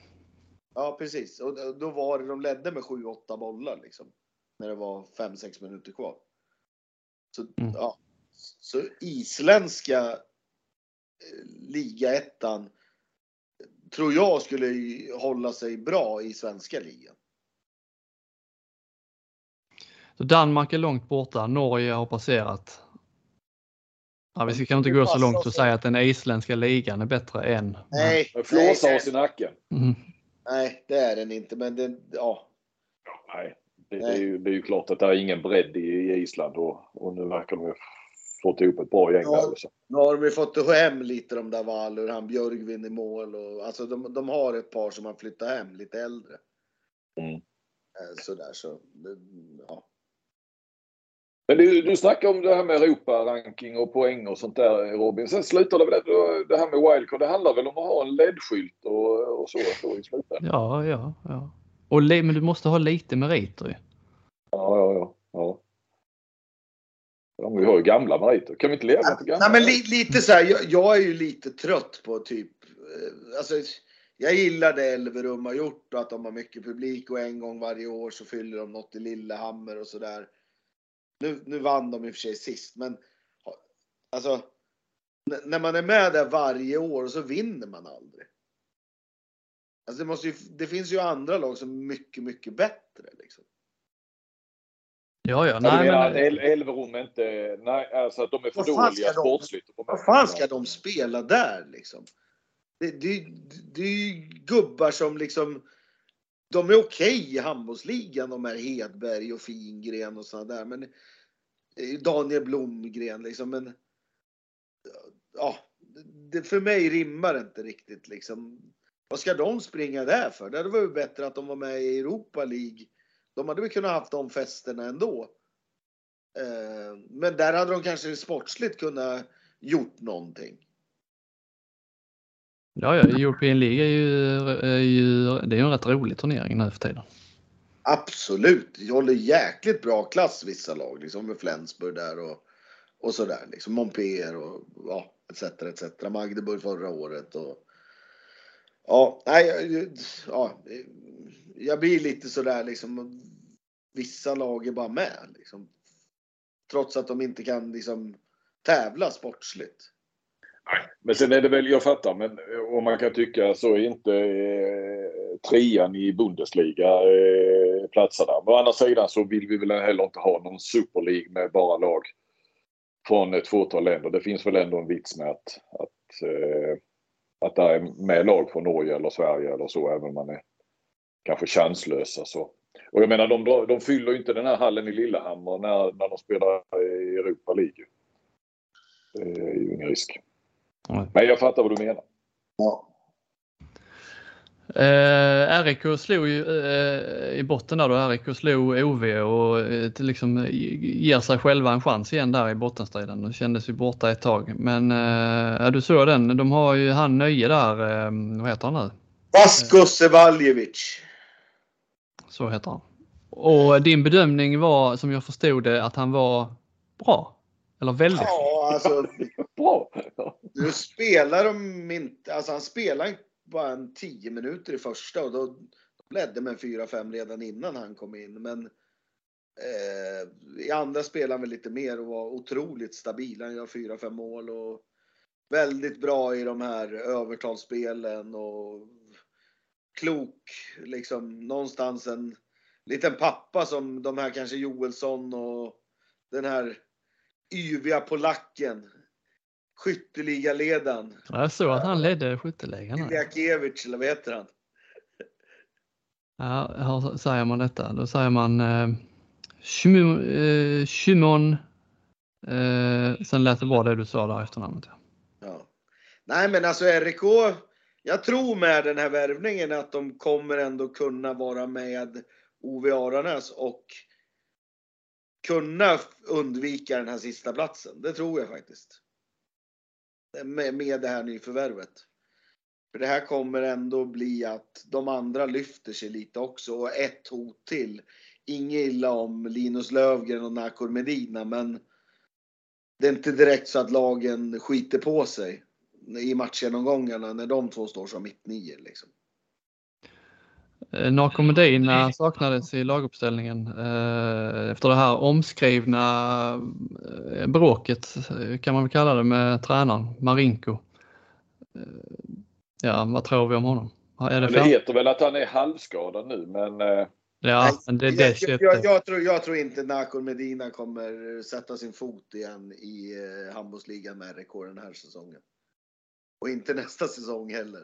Ja, precis. Och då var det, de ledde med 7-8 bollar liksom. När det var 5-6 minuter kvar. Så, mm. ja. Så isländska eh, ligaettan tror jag skulle hålla sig bra i svenska ligan. Så Danmark är långt borta, Norge har passerat. Ja, vi ska kanske inte gå så långt och säga att den isländska ligan är bättre än. Nej. Flåsa oss i nacken. Mm. Nej, det är den inte, men den, ja. Nej, det, Nej. Det, är ju, det är ju klart att det är ingen bredd i, i Island och, och nu verkar de fått ihop ett bra gäng ja, där. Liksom. Nu har de ju fått hem lite de där Waller, han Björgvin i mål och alltså de, de har ett par som har flyttat hem lite äldre. Mm. Eh, sådär så. Men du, du snackar om det här med Europa-ranking och poäng och sånt där Robin. Sen slutar det väl det här med wildcard. Det handlar väl om att ha en LED-skylt och, och så, så i slutändan. Ja, ja, ja. Och men du måste ha lite meriter ju. Ja, ja, ja. ja. Ja, vi har ju gamla meriter. Kan vi inte leva på gamla? Nej, men li, lite så här, jag, jag, är ju lite trött på typ, eh, alltså jag gillar det Elverum har gjort och att de har mycket publik och en gång varje år så fyller de något i Lillehammer och sådär. Nu, nu vann de i och för sig sist, men alltså när man är med där varje år så vinner man aldrig. Alltså det, måste ju, det finns ju andra lag som är mycket, mycket bättre. Liksom. Ja, ja. Nej, menar men... Elverum inte... Nej, alltså att de är för dåliga sportsligt. Vad fan ska de spela där liksom? Det, det, det är ju gubbar som liksom... De är okej okay i handbollsligan, de här Hedberg och Fingren och sådana där. Men eh, Daniel Blomgren liksom. Men ja, det, för mig rimmar det inte riktigt liksom. Vad ska de springa där för? Det hade varit bättre att de var med i Europa League de hade väl kunnat haft de festerna ändå. Eh, men där hade de kanske sportsligt kunnat gjort någonting. Ja, ja, European League är ju, är ju, det är ju en rätt rolig turnering nu för tiden. Absolut, det håller jäkligt bra klass vissa lag, liksom med Flensburg där och, och sådär. Liksom Montpellier och ja, etc. etc. Magdeburg förra året och ja, nej, ja, jag blir lite sådär liksom. Vissa lag är bara med liksom. Trots att de inte kan liksom tävla sportsligt. Nej, men sen är det väl, jag fattar, men eh, om man kan tycka så är inte eh, trean i Bundesliga eh, platsar där. Men å andra sidan så vill vi väl heller inte ha någon Super League med bara lag från ett fåtal länder. Det finns väl ändå en vits med att, att, eh, att det är med lag från Norge eller Sverige eller så, även om man är kanske chanslösa. Så. Alltså. Och jag menar, de, de fyller ju inte den här hallen i Lillehammer när, när de spelar i Europa League. Det är ju ingen risk. Men jag fattar vad du menar. Ja. Eh, RIK slog ju eh, i botten där då, RIK slog OV och eh, liksom ger sig själva en chans igen där i bottenstriden. De kändes ju borta ett tag. Men eh, du såg den, de har ju han Nöje där, eh, vad heter han nu? Vasko Sevaljevic. Så heter han. Och din bedömning var, som jag förstod det, att han var bra? Eller väldigt Ja, alltså. [laughs] bra. Nu spelar de inte, alltså han spelar bara en 10 minuter i första och då de ledde med 4-5 redan innan han kom in. Men eh, i andra spelade han väl lite mer och var otroligt stabil. Han gör 4-5 mål och väldigt bra i de här övertalsspelen och klok, liksom någonstans en liten pappa som de här kanske Joelsson och den här yviga polacken. Skytteligaledaren. Jag såg att han ledde skytteligan. Iljakiewicz, eller vad heter han? Ja, hur säger man detta? Då säger man eh, Shimon. Eh, eh, sen lät det bra det du sa där efternamnet. Ja. ja. Nej men alltså RIK, jag tror med den här värvningen att de kommer ändå kunna vara med Ove Aranäs och kunna undvika den här sista platsen. Det tror jag faktiskt. Med, med det här nyförvärvet. För det här kommer ändå bli att de andra lyfter sig lite också och ett hot till. Inget illa om Linus Lövgren och Nakor Medina men det är inte direkt så att lagen skiter på sig i matchgenomgångarna när de två står som mittnior. Liksom. Eh, Narko Medina saknades i laguppställningen eh, efter det här omskrivna eh, bråket kan man väl kalla det med tränaren Marinko. Ja, vad tror vi om honom? Är det, det heter väl att han är halvskadad nu men Ja, men det, det jag, jag, jag, tror, jag tror inte Nakon Medina kommer sätta sin fot igen i handbollsligan med RIK den här säsongen. Och inte nästa säsong heller.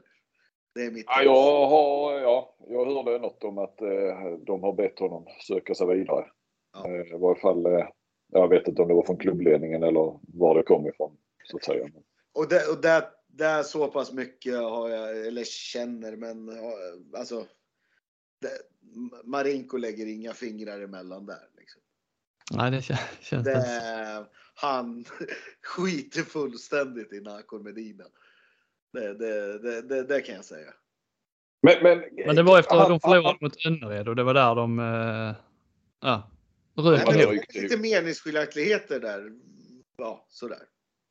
Det är mitt ja, jag, har, ja, jag hörde något om att eh, de har bett honom söka sig vidare. Ja. Eh, I varje fall, eh, jag vet inte om det var från klubbledningen eller var det kom ifrån. Så att säga. Och det, och det, det är så pass mycket har jag, eller känner, men alltså. Det, Marinko lägger inga fingrar emellan där. Liksom. Nej, det känns det. Han [laughs] skiter fullständigt i Nakor Medina. Det, det, det, det, det kan jag säga. Men, men, men det var efter att de förlorade mot Önnered och det var där de eh, ja, rök lite meningsskiljaktigheter där. Ja, sådär.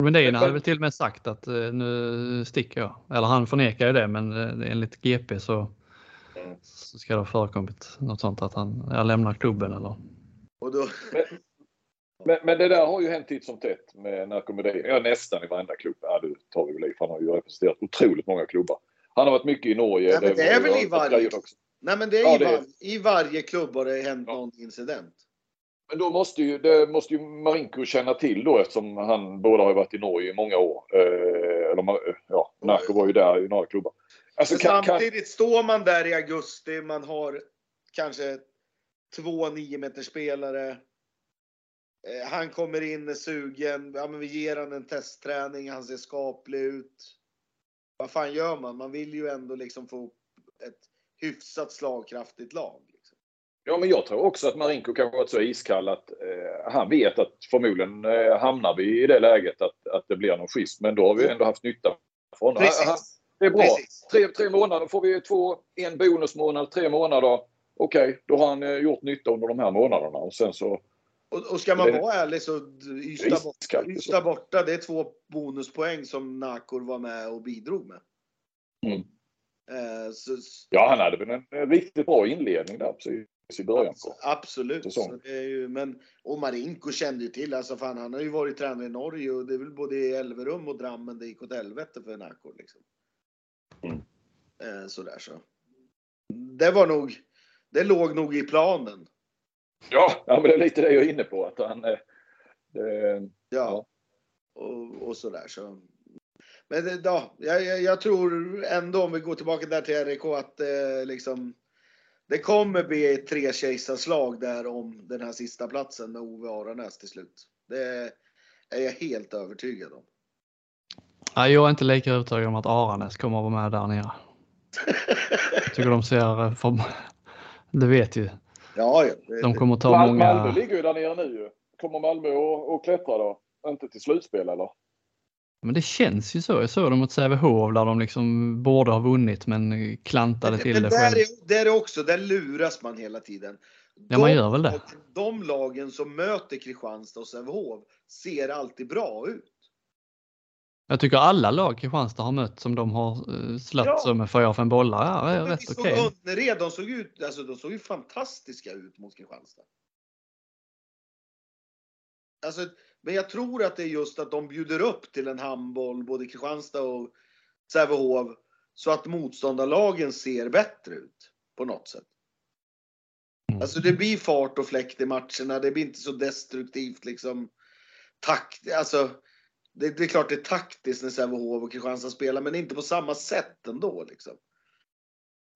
Lundin hade väl till och med sagt att eh, nu sticker jag. Eller han förnekar ju det men eh, enligt GP så, så ska det ha förekommit något sånt att han jag lämnar klubben eller. Och då... men, men, det där har ju hänt titt som tätt med narkomedi. Ja, nästan i varenda klubb. Ja, du tar vi väl i, han har ju representerat otroligt många klubbar. Han har varit mycket i Norge. Nej, men det, är väl i varje... Nej, men det är ja, i, var... i varje klubb har det hänt ja. någon incident. Men då måste ju, det måste ju Marinko känna till då eftersom han båda har varit i Norge i många år. Eh, eller ja, Narko var ju där i några klubbar. Alltså, kan, samtidigt kan... står man där i augusti, man har kanske två 9 meters spelare han kommer in, sugen, ja, men vi ger han en testträning, han ser skaplig ut. Vad fan gör man? Man vill ju ändå liksom få ett hyfsat slagkraftigt lag. Liksom. Ja, men jag tror också att Marinko kanske varit så iskall att eh, han vet att förmodligen eh, hamnar vi i det läget att, att det blir någon schism. Men då har vi ändå haft nytta från det. Det är bra. Tre, tre månader får vi två, en bonusmånad, tre månader. Okej, okay, då har han eh, gjort nytta under de här månaderna och sen så och, och ska man det, vara ärlig så Ystad, borta, Ystad borta, det är två bonuspoäng som Nakor var med och bidrog med. Mm. Eh, så, ja, han hade väl en riktigt bra inledning där precis i början. På absolut. Så det är ju, men, och Marinko kände ju till, alltså fan, han har ju varit tränare i Norge och det är väl både i Elverum och Drammen det gick åt helvete för Nakor. Liksom. Mm. Eh, sådär så. Det var nog, det låg nog i planen. Ja, ja men det är lite det jag är inne på. Att han, eh, det, ja. ja. och, och sådär. Så. Men det, ja, jag, jag, tror ändå om vi går tillbaka där till RIK att eh, liksom det kommer bli ett tre slag där om den här sista platsen med Ove Aranäs till slut. Det är jag helt övertygad om. Nej, jag är inte lika övertygad om att Aranäs kommer att vara med där nere. [laughs] Jag tycker de ser, eh, för, det vet ju. Ja, ja. De kommer att ta Mal många... Malmö ligger ju där nere nu Kommer Malmö att klättra då? Inte till slutspel eller? Men det känns ju så. Jag såg dem mot Sävehof där de liksom borde ha vunnit men klantade till men det själv. Är, där är också, där luras man hela tiden. Ja, man gör väl det. De lagen som möter Kristianstad och Sävehof ser alltid bra ut. Jag tycker alla lag Kristianstad har mött som de har uh, slagit ja. med 4-5 bollar ja, är ja, rätt okej. Okay. Önnered, de såg ut, alltså de såg ju fantastiska ut mot Kristianstad. Alltså, men jag tror att det är just att de bjuder upp till en handboll, både Kristianstad och Sävehof, så att motståndarlagen ser bättre ut på något sätt. Mm. Alltså det blir fart och fläkt i matcherna, det blir inte så destruktivt liksom. Takt, alltså, det, det är klart det är taktiskt när Sävehof och Kristianstad spelar, men inte på samma sätt ändå. Liksom.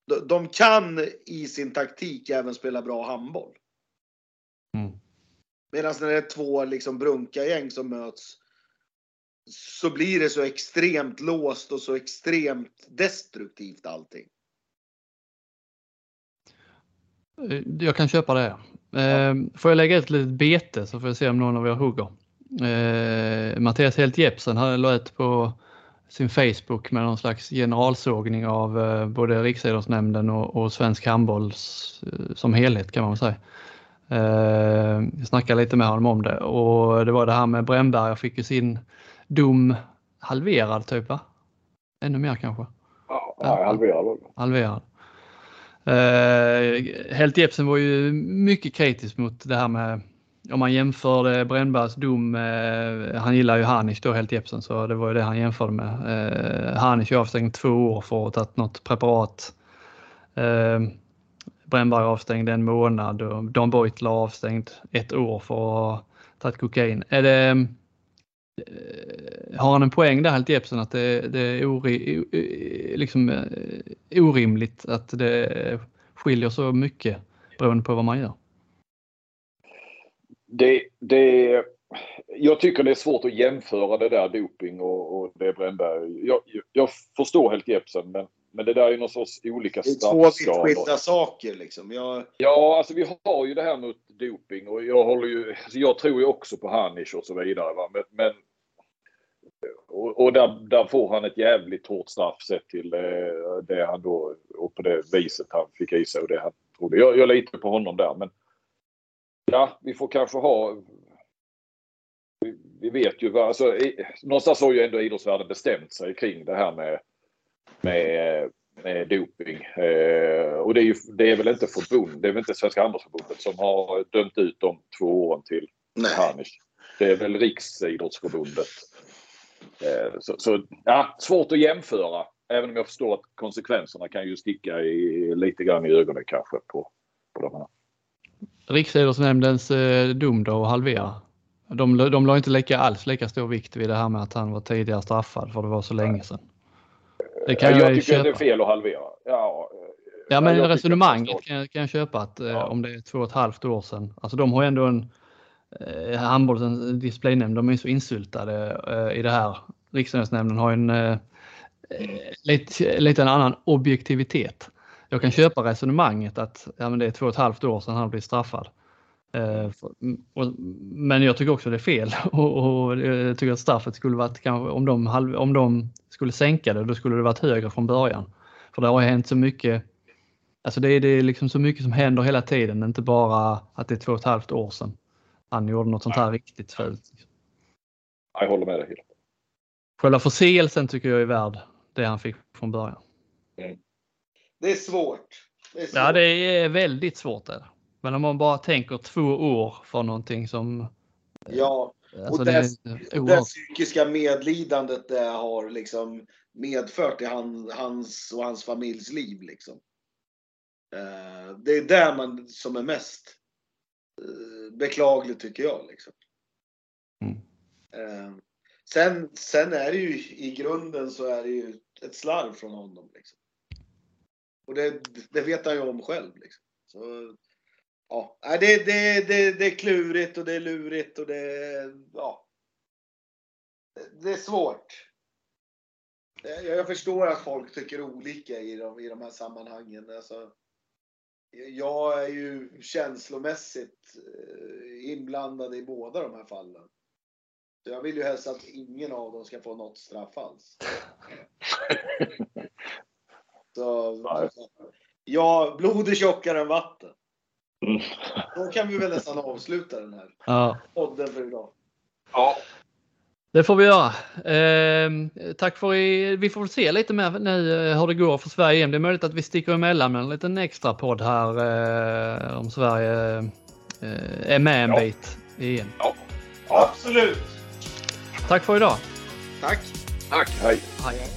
De, de kan i sin taktik även spela bra handboll. Mm. Medan när det är två liksom brunka-gäng som möts så blir det så extremt låst och så extremt destruktivt allting. Eh, jag kan köpa det. Eh, får jag lägga ett litet bete så får jag se om någon av er hugger. Eh, Mattias Helt Jepsen hade lagt på sin Facebook med någon slags generalsågning av både Riksidrottsnämnden och, och svensk handboll som helhet kan man säga. Eh, jag snackade lite med honom om det och det var det här med Brännberg. Jag fick ju sin dom halverad typ va? Ännu mer kanske? Ja, halverad. Halverad. Eh, Helt Jepsen var ju mycket kritisk mot det här med om man jämförde eh, Brännbergs dom eh, han gillar ju Hanisch då Helt Jepsen så det var ju det han jämförde med. Eh, Hanisch är avstängd två år för att ha tagit något preparat. Eh, Brännberg avstängd en månad och Dan Beutler avstängd ett år för att ha tagit kokain. Är det, eh, har han en poäng där helt Jepsen att det, det är ori, liksom, eh, orimligt att det skiljer så mycket beroende på vad man gör? Det, det, jag tycker det är svårt att jämföra det där doping och, och det Brännberg. Jag, jag förstår helt Jeppsen men men det där är någon sorts olika straffskalor. Det är två vitt skilda saker liksom. Jag... Ja, alltså vi har ju det här mot doping och jag håller ju, alltså jag tror ju också på Hanisch och så vidare. Va? Men, men och, och där, där, får han ett jävligt hårt straff sett till eh, det han då och på det viset han fick i sig och det han trodde. Jag, jag litar på honom där men ja, vi får kanske ha vi, vi vet ju alltså, i, någonstans har ju ändå idrottsvärlden bestämt sig kring det här med med, med doping. Eh, och det är, ju, det är väl inte förbund, det är väl inte Svenska handbollsförbundet som har dömt ut de två åren till Harnisch. Det är väl Riksidrottsförbundet. Eh, så, så, ja, svårt att jämföra. Även om jag förstår att konsekvenserna kan ju sticka i, lite grann i ögonen kanske på, på de här. Riksidrottsnämndens eh, dom då och halvera. De, de la inte lika, alls lika stor vikt vid det här med att han var tidigare straffad för det var så länge sedan. Det kan jag, jag tycker köpa. det är fel att halvera. Ja, ja men resonemanget kan jag, kan jag köpa att eh, ja. om det är två och ett halvt år sedan. Alltså de har ändå en eh, handbollens displaynämnd, de är så insultade eh, i det här. Riksdagsnämnden har en eh, lite, lite en annan objektivitet. Jag kan köpa resonemanget att ja, men det är två och ett halvt år sedan han blev straffad. Eh, men jag tycker också det är fel [laughs] och, jag tycker att straffet skulle varit kanske om de, om de skulle sänka det, då skulle det varit högre från början. För det har hänt så mycket. Alltså det är, det är liksom så mycket som händer hela tiden, inte bara att det är två och ett halvt år sedan han gjorde något sånt här riktigt fult. Jag håller med dig. Själva förseelsen tycker jag är värd det han fick från början. Mm. Det är svårt. Det är svårt. Ja, det är väldigt svårt. Där. Men om man bara tänker två år för någonting som... Ja, alltså och det, det, det psykiska medlidandet det har liksom medfört i han, hans och hans familjs liv. Liksom. Uh, det är där man som är mest beklagligt tycker jag. Liksom. Mm. Sen, sen är det ju i grunden så är det ju ett slarv från honom. Liksom. Och det, det vet han ju om själv. Liksom. Så, ja, det, det, det, det är klurigt och det är lurigt och det ja. Det är svårt. Jag förstår att folk tycker olika i de, i de här sammanhangen. Alltså, jag är ju känslomässigt eh, inblandad i båda de här fallen. Så jag vill ju helst att ingen av dem ska få något straff alls. [laughs] Så, ja, blod är tjockare än vatten. Mm. Då kan vi väl nästan avsluta den här ja. podden för idag. Ja. Det får vi göra. Eh, tack för i, Vi får se lite mer nu eh, hur det går för Sverige igen. Det är möjligt att vi sticker emellan med en liten extra podd här eh, om Sverige eh, är med en ja. bit igen. Ja. Absolut. Tack för idag. Tack. Tack. Hej. Hej.